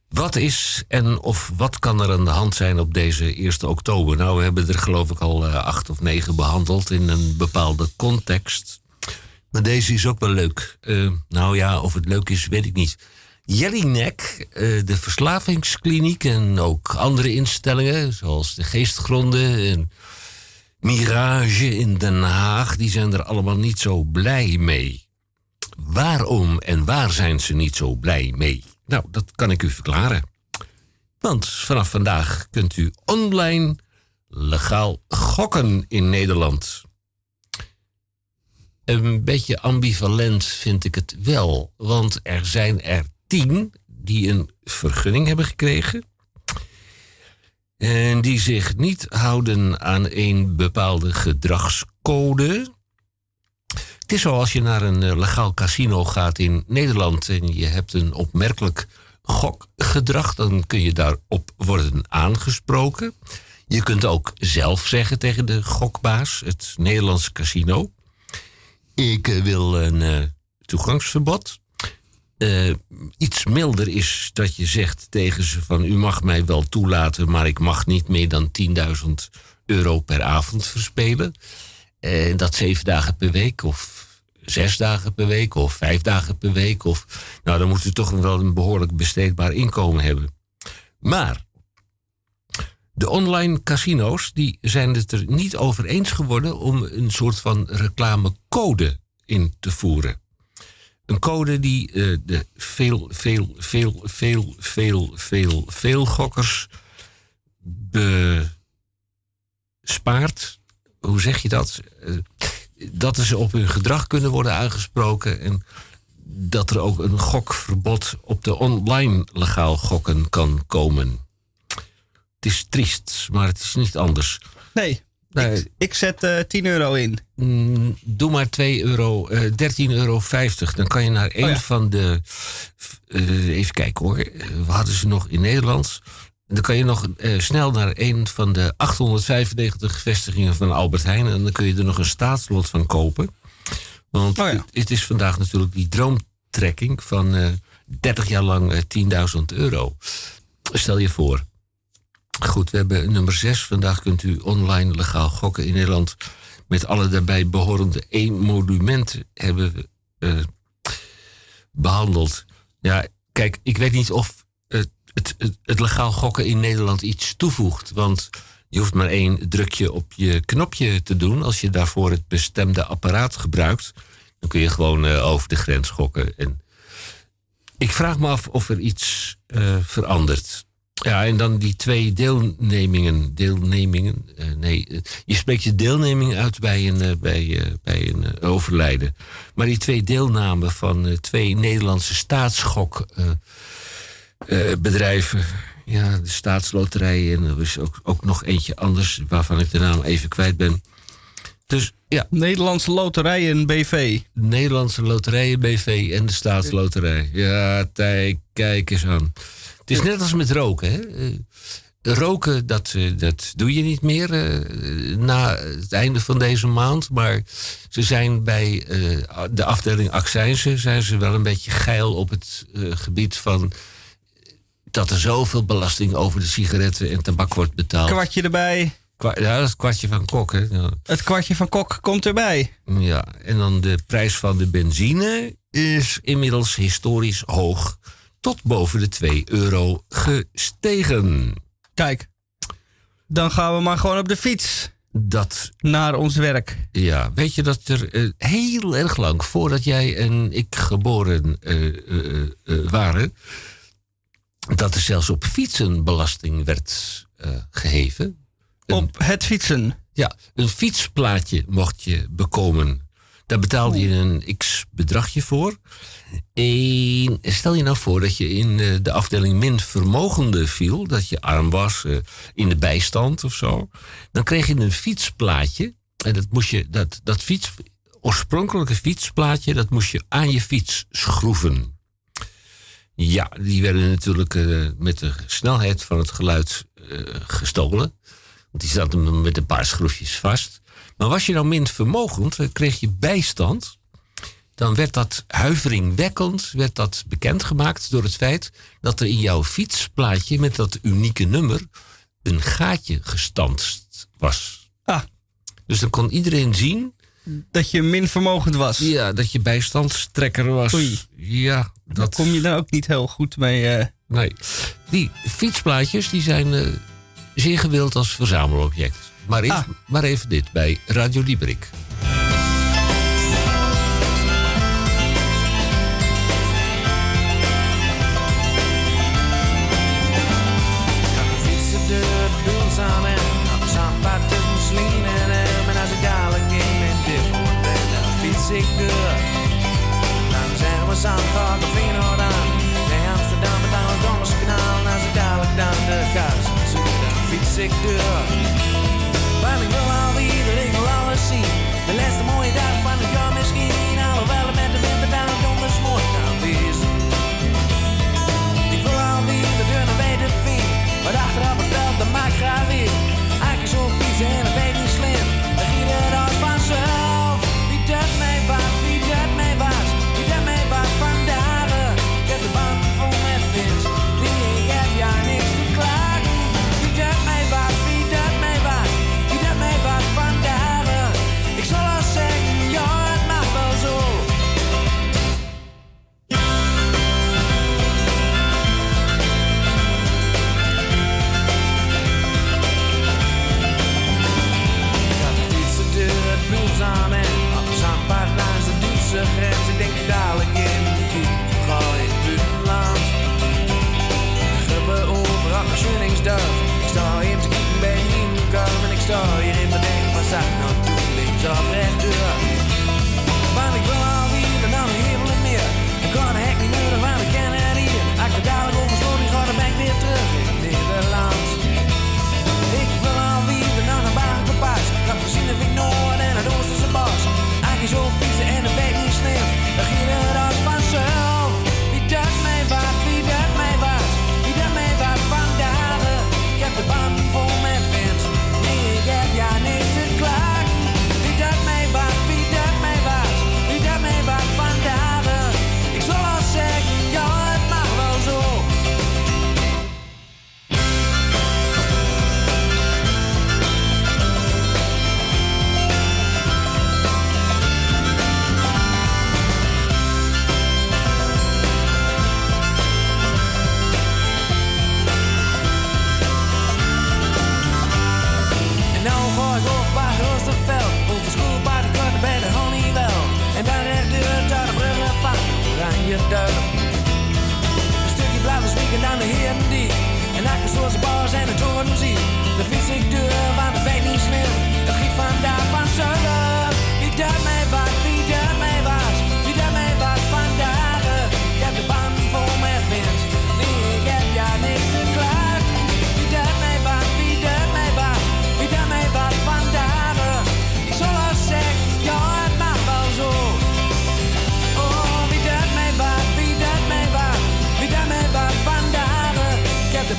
[SPEAKER 2] Wat is en of wat kan er aan de hand zijn op deze 1 oktober? Nou, we hebben er geloof ik al eh, acht of negen behandeld in een bepaalde context. Maar deze is ook wel leuk. Eh, nou ja, of het leuk is, weet ik niet. Jellinek, eh, de verslavingskliniek en ook andere instellingen, zoals de Geestgronden en Mirage in Den Haag, die zijn er allemaal niet zo blij mee. Waarom en waar zijn ze niet zo blij mee? Nou, dat kan ik u verklaren. Want vanaf vandaag kunt u online legaal gokken in Nederland. Een beetje ambivalent vind ik het wel, want er zijn er tien die een vergunning hebben gekregen. En die zich niet houden aan een bepaalde gedragscode. Het is zoals je naar een eh, legaal casino gaat in Nederland en je hebt een opmerkelijk gokgedrag, dan kun je daarop worden aangesproken. Je kunt ook zelf zeggen tegen de gokbaas, het Nederlandse casino: Ik eh, wil een eh, toegangsverbod. Iets milder is dat je zegt tegen ze van u mag mij wel toelaten, maar ik mag niet meer dan 10.000 euro per avond verspelen. En dat zeven dagen per week of zes dagen per week of vijf dagen per week. Of, nou, dan moet u toch wel een behoorlijk besteedbaar inkomen hebben. Maar de online casino's die zijn het er niet over eens geworden om een soort van reclamecode in te voeren. Een code die eh, de veel, veel, veel, veel, veel, veel, veel gokkers bespaart. Hoe zeg je dat? Eh, dat ze op hun gedrag kunnen worden aangesproken. En dat er ook een gokverbod op de online legaal gokken kan komen. Het is triest, maar het is niet anders.
[SPEAKER 1] Nee. Ik zet eh 10 euro in.
[SPEAKER 2] Mm, doe maar 2 euro, eh 13,50 euro. Dan kan je naar een
[SPEAKER 1] Oh ja.
[SPEAKER 2] van de. eh, even kijken hoor. Eh, We hadden ze nog in Nederland. Dan kan je nog eh, snel naar een van de 895 vestigingen van Albert Heijn. En dan kun je er nog een staatslot van kopen. Want
[SPEAKER 1] Oh ja.
[SPEAKER 2] het, het is vandaag natuurlijk die droomtrekking van eh 30 jaar lang eh, 10.000 euro. Stel je voor. Goed, we hebben nummer 6. Vandaag kunt u online legaal gokken in Nederland. Met alle daarbij behorende één monument hebben we eh, behandeld. Ja, kijk, ik weet niet of het, legaal gokken in Nederland iets toevoegt. Want je hoeft maar één drukje op je knopje te doen. Als je daarvoor het bestemde apparaat gebruikt, dan kun je gewoon eh, over de grens gokken. En ik vraag me af of er iets eh, verandert. Ja, en dan die twee deelnemingen. Deelnemingen? eh, nee, je spreekt je deelneming uit bij een, bij, bij een overlijden. Maar die twee deelnamen van twee Nederlandse staatsschokbedrijven. bedrijven. ja, de staatsloterij en er is ook, ook nog eentje anders waarvan ik de naam even kwijt ben. Dus ja,
[SPEAKER 1] Nederlandse Loterijen BV.
[SPEAKER 2] Nederlandse Loterijen BV en de Staatsloterij. Ja, tij, kijk eens aan. Het is net als met roken. Hè? Eh, roken, dat, eh, dat doe je niet meer eh, na het einde van deze maand. Maar ze zijn bij eh, de afdeling accijnzen... zijn ze wel een beetje geil op het eh, gebied van... dat er zoveel belasting over de sigaretten en tabak wordt betaald.
[SPEAKER 1] Kwartje erbij.
[SPEAKER 2] Kwa- ja, dat is het kwartje van Kok, hè? Ja.
[SPEAKER 1] Het kwartje van Kok komt erbij.
[SPEAKER 2] Ja, en dan de prijs van de benzine is inmiddels historisch hoog. Tot boven de 2 euro gestegen.
[SPEAKER 1] Kijk, dan gaan we maar gewoon op de fiets
[SPEAKER 2] Dat,
[SPEAKER 1] naar ons werk.
[SPEAKER 2] ja, weet je dat er eh, heel erg lang voordat jij en ik geboren eh, eh, waren, dat er zelfs op fietsen belasting werd eh, geheven. Een-
[SPEAKER 1] Op het fietsen.
[SPEAKER 2] Ja, een fietsplaatje mocht je bekomen. Daar betaalde je een x bedragje voor. En stel je nou voor dat je in eh, de afdeling min vermogende viel, dat je arm was, eh, in de bijstand of zo. Dan kreeg je een fietsplaatje. En dat moest je, dat, dat fiets, oorspronkelijke fietsplaatje, dat moest je aan je fiets schroeven. Ja, die werden natuurlijk eh, met de snelheid van het geluid eh, gestolen. Want die zaten met een paar schroefjes vast. Maar was je nou min vermogend, eh, kreeg je bijstand. Dan werd dat huiveringwekkend werd dat bekendgemaakt door het feit dat er in jouw fietsplaatje met dat unieke nummer een gaatje gestanst was.
[SPEAKER 1] Ah,
[SPEAKER 2] Dus dan kon iedereen zien
[SPEAKER 1] dat je min vermogend was.
[SPEAKER 2] ja, dat je bijstandstrekker was.
[SPEAKER 1] Oei.
[SPEAKER 2] Ja,
[SPEAKER 1] Daar
[SPEAKER 2] dat
[SPEAKER 1] kom je dan ook niet heel goed mee. eh.
[SPEAKER 2] Nee. Die fietsplaatjes die zijn eh, zeer gewild als verzamelobject. Maar,
[SPEAKER 1] Ah.
[SPEAKER 2] maar even dit bij Radio Liberik.
[SPEAKER 11] Dan fiets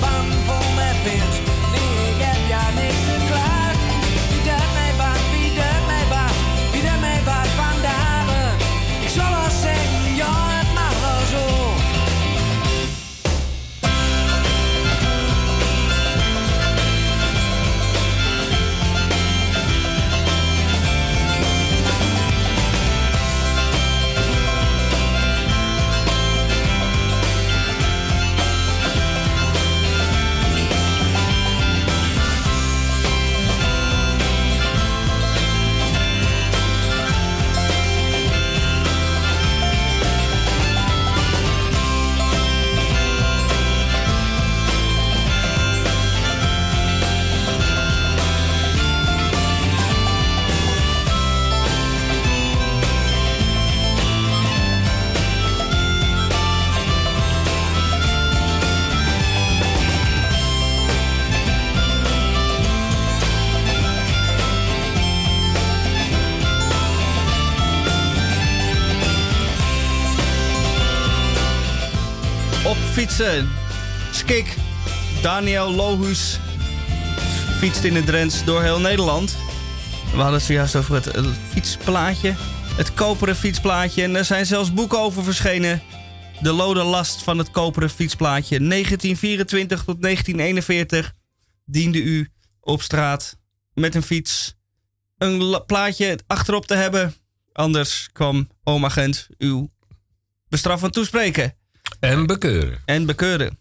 [SPEAKER 11] bang for my bitch
[SPEAKER 1] fietsen. Skik, Daniel Lohus fietst in het Drents door heel Nederland. We hadden het zojuist over het fietsplaatje. Het koperen fietsplaatje. En er zijn zelfs boeken over verschenen. De lode last van het koperen fietsplaatje. 1924 tot 1941 diende u op straat met een fiets een la- plaatje achterop te hebben. Anders kwam oma Gent uw bestraffend toespreken.
[SPEAKER 2] En bekeuren.
[SPEAKER 1] En bekeuren.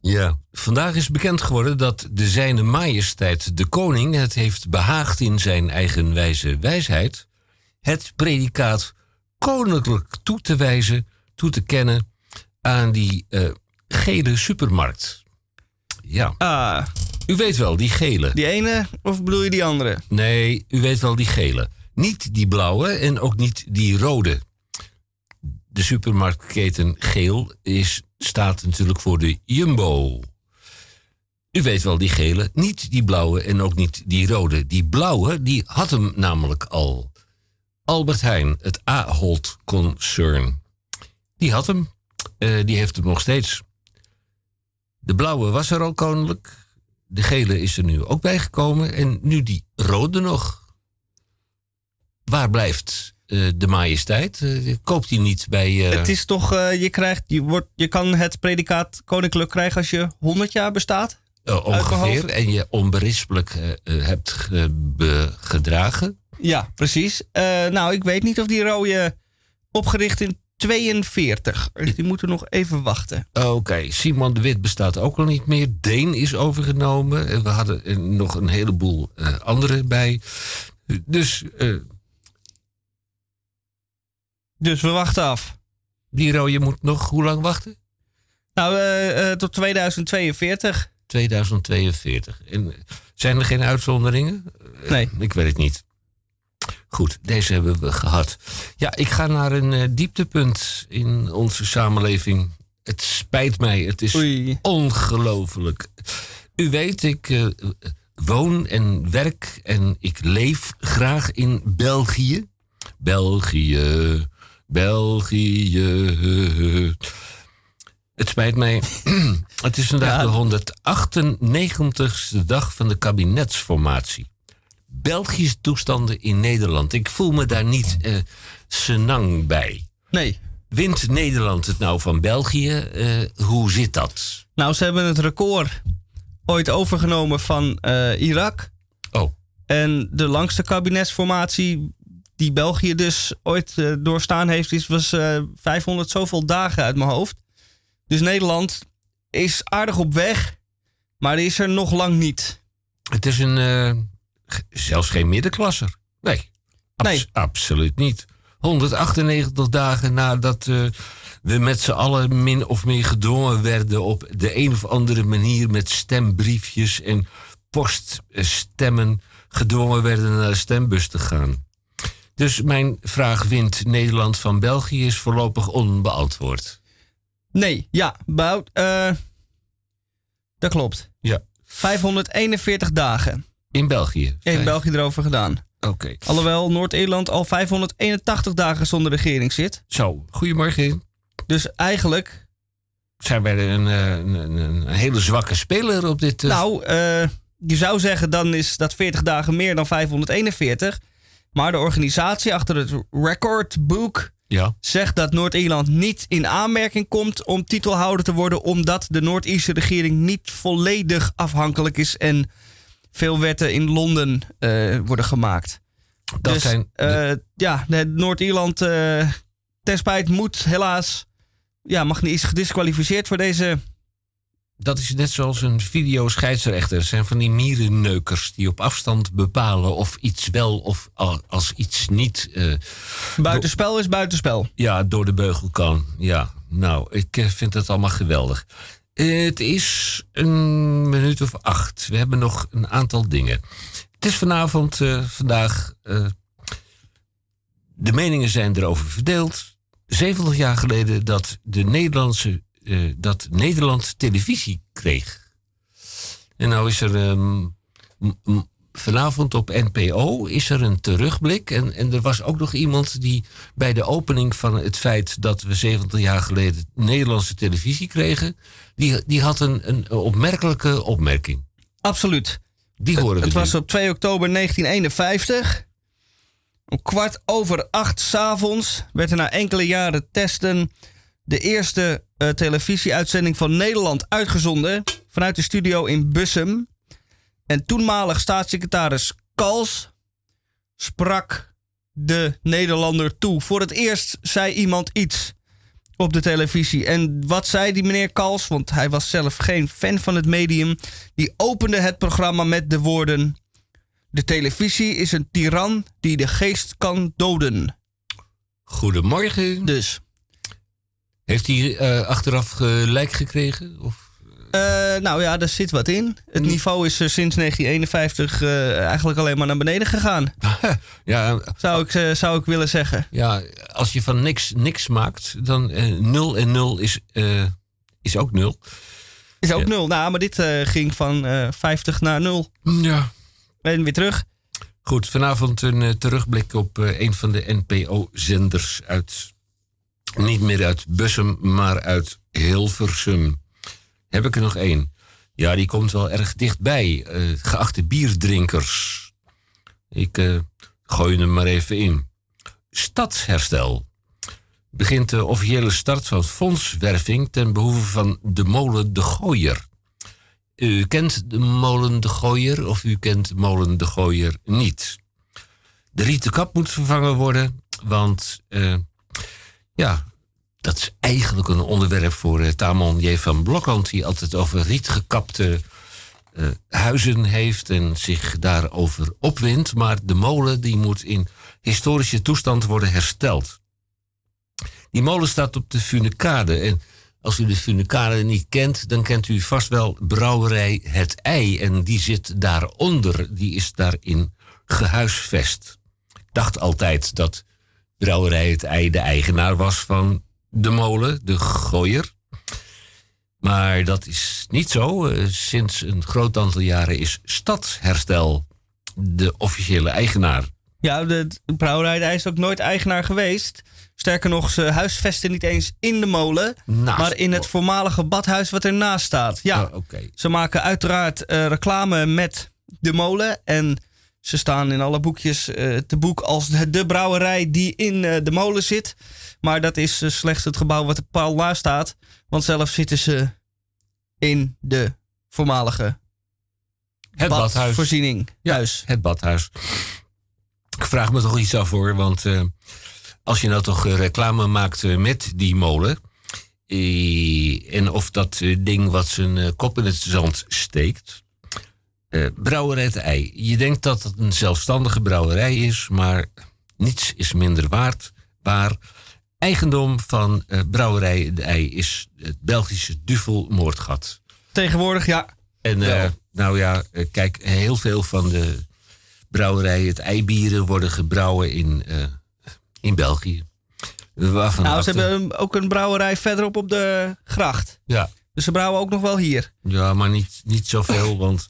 [SPEAKER 2] Ja, vandaag is bekend geworden dat de zijne majesteit de koning het heeft behaagd in zijn eigen wijze wijsheid het predicaat koninklijk toe te wijzen, toe te kennen aan die eh, gele supermarkt. Ja.
[SPEAKER 1] Ah.
[SPEAKER 2] U weet wel, die gele.
[SPEAKER 1] Die ene of bedoel je die andere?
[SPEAKER 2] Nee, u weet wel die gele. Niet die blauwe en ook niet die rode. De supermarktketen geel is, staat natuurlijk voor de Jumbo. U weet wel die gele, niet die blauwe en ook niet die rode. Die blauwe, die had hem namelijk al. Albert Heijn, het Ahold concern. Die had hem. Eh, die heeft hem nog steeds. De blauwe was er al koninklijk. De gele is er nu ook bijgekomen. En nu die rode nog. Waar blijft de majesteit? Eh, koopt hij niet bij... eh,
[SPEAKER 1] Het is toch, eh, je, krijgt, je, wordt, je kan het predicaat koninklijk krijgen als je 100 jaar bestaat?
[SPEAKER 2] eh, ongeveer. En je onberispelijk eh, eh, hebt gedragen.
[SPEAKER 1] Ja, precies. Eh, nou, ik weet niet of die rode opgericht in 42. Dus die moeten nog even wachten.
[SPEAKER 2] Oké, Simon de Wit bestaat ook al niet meer. Deen is overgenomen. En we hadden nog een heleboel eh anderen bij. Dus eh,
[SPEAKER 1] Dus we wachten af.
[SPEAKER 2] die rode moet nog hoe lang wachten?
[SPEAKER 1] Nou, eh, eh, tot 2042.
[SPEAKER 2] 2042. En zijn er geen uitzonderingen?
[SPEAKER 1] Nee.
[SPEAKER 2] Ik weet het niet. Goed, deze hebben we gehad. Ja, ik ga naar een eh, dieptepunt in onze samenleving. Het spijt mij, het is ongelooflijk. U weet, ik eh, woon en werk en ik leef graag in België. België, België. Het spijt mij. <clears throat> Het is vandaag de 198ste dag van de kabinetsformatie. Belgische toestanden in Nederland. Ik voel me daar niet eh senang bij.
[SPEAKER 1] Nee.
[SPEAKER 2] Wint Nederland het nou van België? Eh, hoe zit dat?
[SPEAKER 1] Nou, ze hebben het record ooit overgenomen van eh, Irak.
[SPEAKER 2] Oh.
[SPEAKER 1] En de langste kabinetsformatie die België dus ooit eh, doorstaan heeft, is, was eh 500 zoveel dagen uit mijn hoofd. Dus Nederland is aardig op weg, maar is er nog lang niet.
[SPEAKER 2] Het is een. eh, zelfs geen middenklasser. Nee. Abs- Absoluut niet. 198 dagen nadat we met z'n allen min of meer gedwongen werden op de een of andere manier met stembriefjes en poststemmen gedwongen werden naar de stembus te gaan. Dus mijn vraag wint Nederland van België is voorlopig onbeantwoord.
[SPEAKER 1] Nee, ja, Bout, eh, dat klopt.
[SPEAKER 2] Ja.
[SPEAKER 1] 541 dagen.
[SPEAKER 2] In België?
[SPEAKER 1] In
[SPEAKER 2] Vijf.
[SPEAKER 1] België erover gedaan.
[SPEAKER 2] Oké.
[SPEAKER 1] Alhoewel Noord-Ierland al 581 dagen zonder regering zit.
[SPEAKER 2] Zo, goedemorgen.
[SPEAKER 1] Dus eigenlijk...
[SPEAKER 2] Zijn wij een, eh, een, een, hele zwakke speler op dit... eh,
[SPEAKER 1] Nou, je zou zeggen dan is dat 40 dagen meer dan 541. Maar de organisatie achter het recordboek
[SPEAKER 2] Ja.
[SPEAKER 1] zegt dat Noord-Ierland niet in aanmerking komt om titelhouder te worden, omdat de Noord-Ierse regering niet volledig afhankelijk is en veel wetten in Londen eh, worden gemaakt.
[SPEAKER 2] Dat
[SPEAKER 1] dus
[SPEAKER 2] zijn
[SPEAKER 1] eh, ja, Noord-Ierland eh ten spijt moet helaas, ja, mag niet is gedisqualificeerd voor deze.
[SPEAKER 2] Dat is net zoals een videoscheidsrechter. Het zijn van die mierenneukers die op afstand bepalen of iets wel of al- als iets niet. eh,
[SPEAKER 1] Buitenspel is buitenspel.
[SPEAKER 2] ja, door de beugel kan. Ja, nou, ik eh, vind het allemaal geweldig. Eh, het is een minuut of acht. We hebben nog een aantal dingen. Het is vanavond, vandaag. de meningen zijn erover verdeeld. 70 jaar geleden dat, de Nederlandse, eh, dat Nederland televisie kreeg. En nou is er ehm, vanavond op NPO is er een terugblik. En, en er was ook nog iemand die bij de opening van het feit dat we 70 jaar geleden Nederlandse televisie kregen, die, die had een, een opmerkelijke opmerking.
[SPEAKER 1] Absoluut.
[SPEAKER 2] Die horen we
[SPEAKER 1] Het was op 2 oktober 1951. Om kwart over acht s'avonds werd er na enkele jaren testen de eerste eh, televisieuitzending van Nederland uitgezonden vanuit de studio in Bussum. En toenmalig staatssecretaris Kals sprak de Nederlander toe. Voor het eerst zei iemand iets op de televisie. En wat zei die meneer Kals? Want hij was zelf geen fan van het medium. Die opende het programma met de woorden: De televisie is een tiran die de geest kan doden.
[SPEAKER 2] Goedemorgen.
[SPEAKER 1] Dus.
[SPEAKER 2] Heeft hij eh, achteraf gelijk gekregen? Of?
[SPEAKER 1] Eh, nou ja, daar zit wat in. Het niveau is eh, sinds 1951 eh, eigenlijk alleen maar naar beneden gegaan. <laughs>
[SPEAKER 2] ja,
[SPEAKER 1] zou, ik, zou ik willen zeggen.
[SPEAKER 2] Ja, als je van niks niks maakt, dan eh 0 en 0 is, is ook 0.
[SPEAKER 1] Is ook
[SPEAKER 2] Ja.
[SPEAKER 1] nul. Nou, maar dit ging van eh 50 naar 0.
[SPEAKER 2] Ja.
[SPEAKER 1] En weer terug.
[SPEAKER 2] Goed, vanavond een terugblik op een van de NPO-zenders uit. Niet meer uit Bussum, maar uit Hilversum. Heb ik er nog één? Ja, die komt wel erg dichtbij. Eh, geachte bierdrinkers. Ik eh, gooi hem maar even in. Stadsherstel. Begint de officiële start van fondswerving ten behoeve van de molen De Gooier. U kent de molen De Gooier of u kent de molen De Gooier niet. De rieten kap moet vervangen worden, want eh, ja, dat is eigenlijk een onderwerp voor uh, Tamon J. van Blokland, die altijd over rietgekapte eh, huizen heeft en zich daarover opwindt. Maar de molen die moet in historische toestand worden hersteld. Die molen staat op de Funekade. En als u de Funekade niet kent, dan kent u vast wel brouwerij Het Ei. En die zit daaronder. Die is daarin gehuisvest. Ik dacht altijd dat brouwerij Het Ei de eigenaar was van de molen, de gooier. Maar dat is niet zo. Eh, Sinds een groot aantal jaren is Stadsherstel de officiële eigenaar.
[SPEAKER 1] Ja, de, brouwerij is ook nooit eigenaar geweest. Sterker nog, ze huisvesten niet eens in de molen,
[SPEAKER 2] Naast
[SPEAKER 1] maar in het voormalige badhuis wat ernaast staat. Ja,
[SPEAKER 2] Oh, oké.
[SPEAKER 1] ze maken uiteraard eh, reclame met de molen en ze staan in alle boekjes eh, te boek als de, de brouwerij die in eh, de molen zit. Maar dat is eh, slechts het gebouw wat er paal naast staat, want zelf zitten ze in de voormalige
[SPEAKER 2] Het badhuis.
[SPEAKER 1] voorziening.
[SPEAKER 2] Ja, het badhuis. Ik vraag me toch iets af hoor, want als je nou toch reclame maakt met die molen. en of dat ding wat zijn kop in het zand steekt. Eh brouwerij het ei. Je denkt dat het een zelfstandige brouwerij is, maar niets is minder waard. Waar eigendom van eh, brouwerij de ei is het Belgische Duvelmoordgat.
[SPEAKER 1] Tegenwoordig, ja.
[SPEAKER 2] En eh, nou ja, kijk, heel veel van de brouwerijen, het eibieren, worden gebrouwen in, in België. Waarvan
[SPEAKER 1] Nou, ze hebben ook een brouwerij verderop op de gracht.
[SPEAKER 2] Ja,
[SPEAKER 1] Dus ze brouwen ook nog wel hier.
[SPEAKER 2] ja, maar niet, niet zoveel, want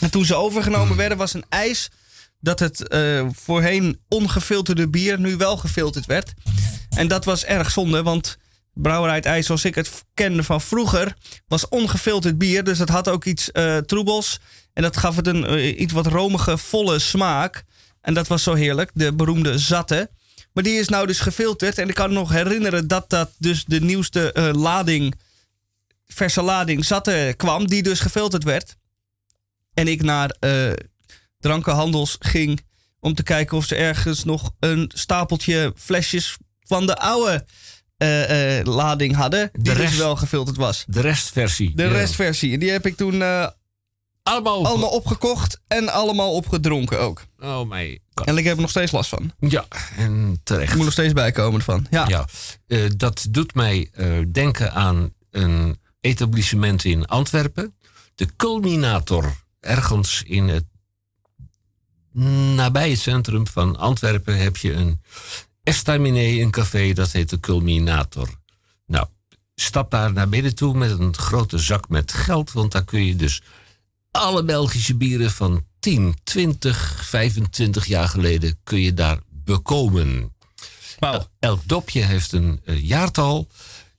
[SPEAKER 1] En toen ze overgenomen werden, was een eis dat het eh, voorheen ongefilterde bier nu wel gefilterd werd. En dat was erg zonde, want brouwerij het ijs zoals ik het kende van vroeger was ongefilterd bier. Dus dat had ook iets eh, troebels. En dat gaf het een eh, iets wat romige, volle smaak. En dat was zo heerlijk, de beroemde zatte. Maar die is nou dus gefilterd. En ik kan me nog herinneren dat dat dus de nieuwste lading, verse lading zatte kwam. Die dus gefilterd werd. En ik naar eh, drankenhandels ging om te kijken of ze ergens nog een stapeltje flesjes van de oude eh, eh, lading hadden. Die
[SPEAKER 2] rest-
[SPEAKER 1] dus wel gefilterd was.
[SPEAKER 2] de restversie.
[SPEAKER 1] De
[SPEAKER 2] ja.
[SPEAKER 1] restversie. En die heb ik toen
[SPEAKER 2] Allemaal,
[SPEAKER 1] allemaal opgekocht en allemaal opgedronken ook.
[SPEAKER 2] Oh my god.
[SPEAKER 1] En ik heb er nog steeds last van.
[SPEAKER 2] Ja, en terecht.
[SPEAKER 1] Ik moet nog steeds bijkomen van. Ja.
[SPEAKER 2] Ja, dat doet mij denken aan een etablissement in Antwerpen. De Culminator. Ergens in het nabij het centrum van Antwerpen heb je een estaminet, een café, dat heet de Culminator. Nou, stap daar naar binnen toe met een grote zak met geld, want daar kun je dus alle Belgische bieren van 10, 20, 25 jaar geleden kun je daar bekomen. El- Elk dopje heeft een eh, jaartal.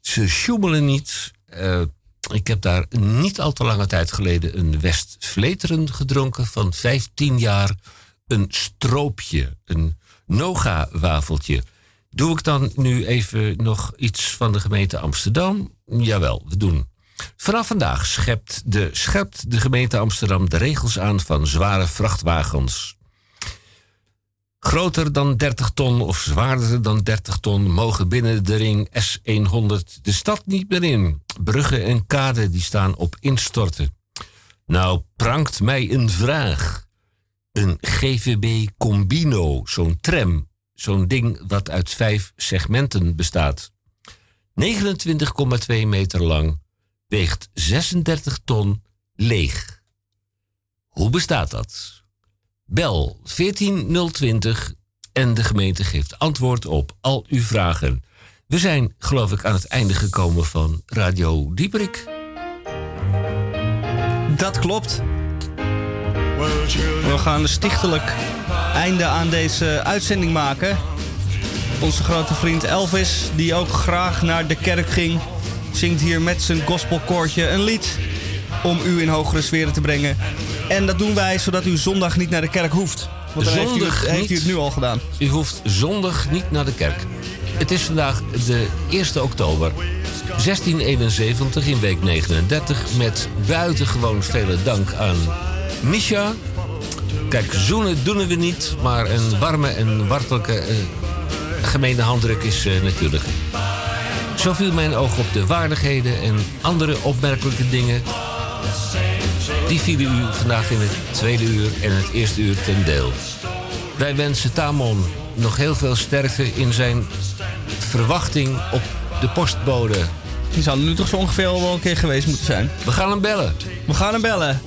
[SPEAKER 2] Ze sjoemelen niet. Eh, ik heb daar niet al te lange tijd geleden een West-Vleteren gedronken van 15 jaar. Een stroopje, een Noga-wafeltje. Doe ik dan nu even nog iets van de gemeente Amsterdam? Jawel, we doen. Vanaf vandaag schept de, schept de gemeente Amsterdam de regels aan van zware vrachtwagens. Groter dan 30 ton of zwaarder dan 30 ton mogen binnen de ring S100 de stad niet meer in. Bruggen en kaden die staan op instorten. Nou prankt mij een vraag. Een GVB Combino, zo'n tram, zo'n ding wat uit vijf segmenten bestaat. 29,2 meter lang, weegt 36 ton, leeg. Hoe bestaat dat? Bel 14020 en de gemeente geeft antwoord op al uw vragen. We zijn, geloof ik, aan het einde gekomen van Radio Dieperik.
[SPEAKER 1] Dat klopt. We gaan een stichtelijk einde aan deze uitzending maken. Onze grote vriend Elvis, die ook graag naar de kerk ging, zingt hier met zijn gospelkoortje een lied om u in hogere sferen te brengen. En dat doen wij zodat u zondag niet naar de kerk hoeft. Want dan heeft u,
[SPEAKER 2] Zondag
[SPEAKER 1] het, heeft u het nu al gedaan.
[SPEAKER 2] U hoeft zondag niet naar de kerk. Het is vandaag de 1 oktober 1671 in week 39 met buitengewoon vele dank aan Misha. Kijk, zoenen doen we niet, maar een warme en wartelijke gemeene handdruk is eh, natuurlijk. Zo viel mijn oog op de waardigheden en andere opmerkelijke dingen. Die vielen u vandaag in het tweede uur en het eerste uur ten deel. Wij wensen Tamon nog heel veel sterkte in zijn verwachting op de postbode.
[SPEAKER 1] Die zou nu toch zo ongeveer al wel een keer geweest moeten zijn.
[SPEAKER 2] We gaan hem bellen.
[SPEAKER 1] We gaan hem bellen.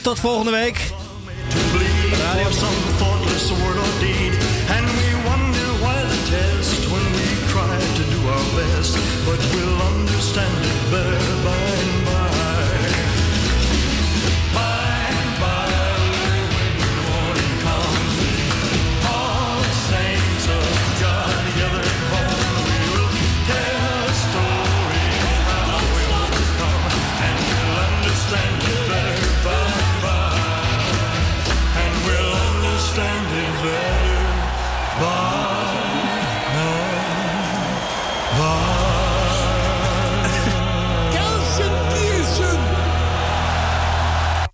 [SPEAKER 1] Tot volgende week.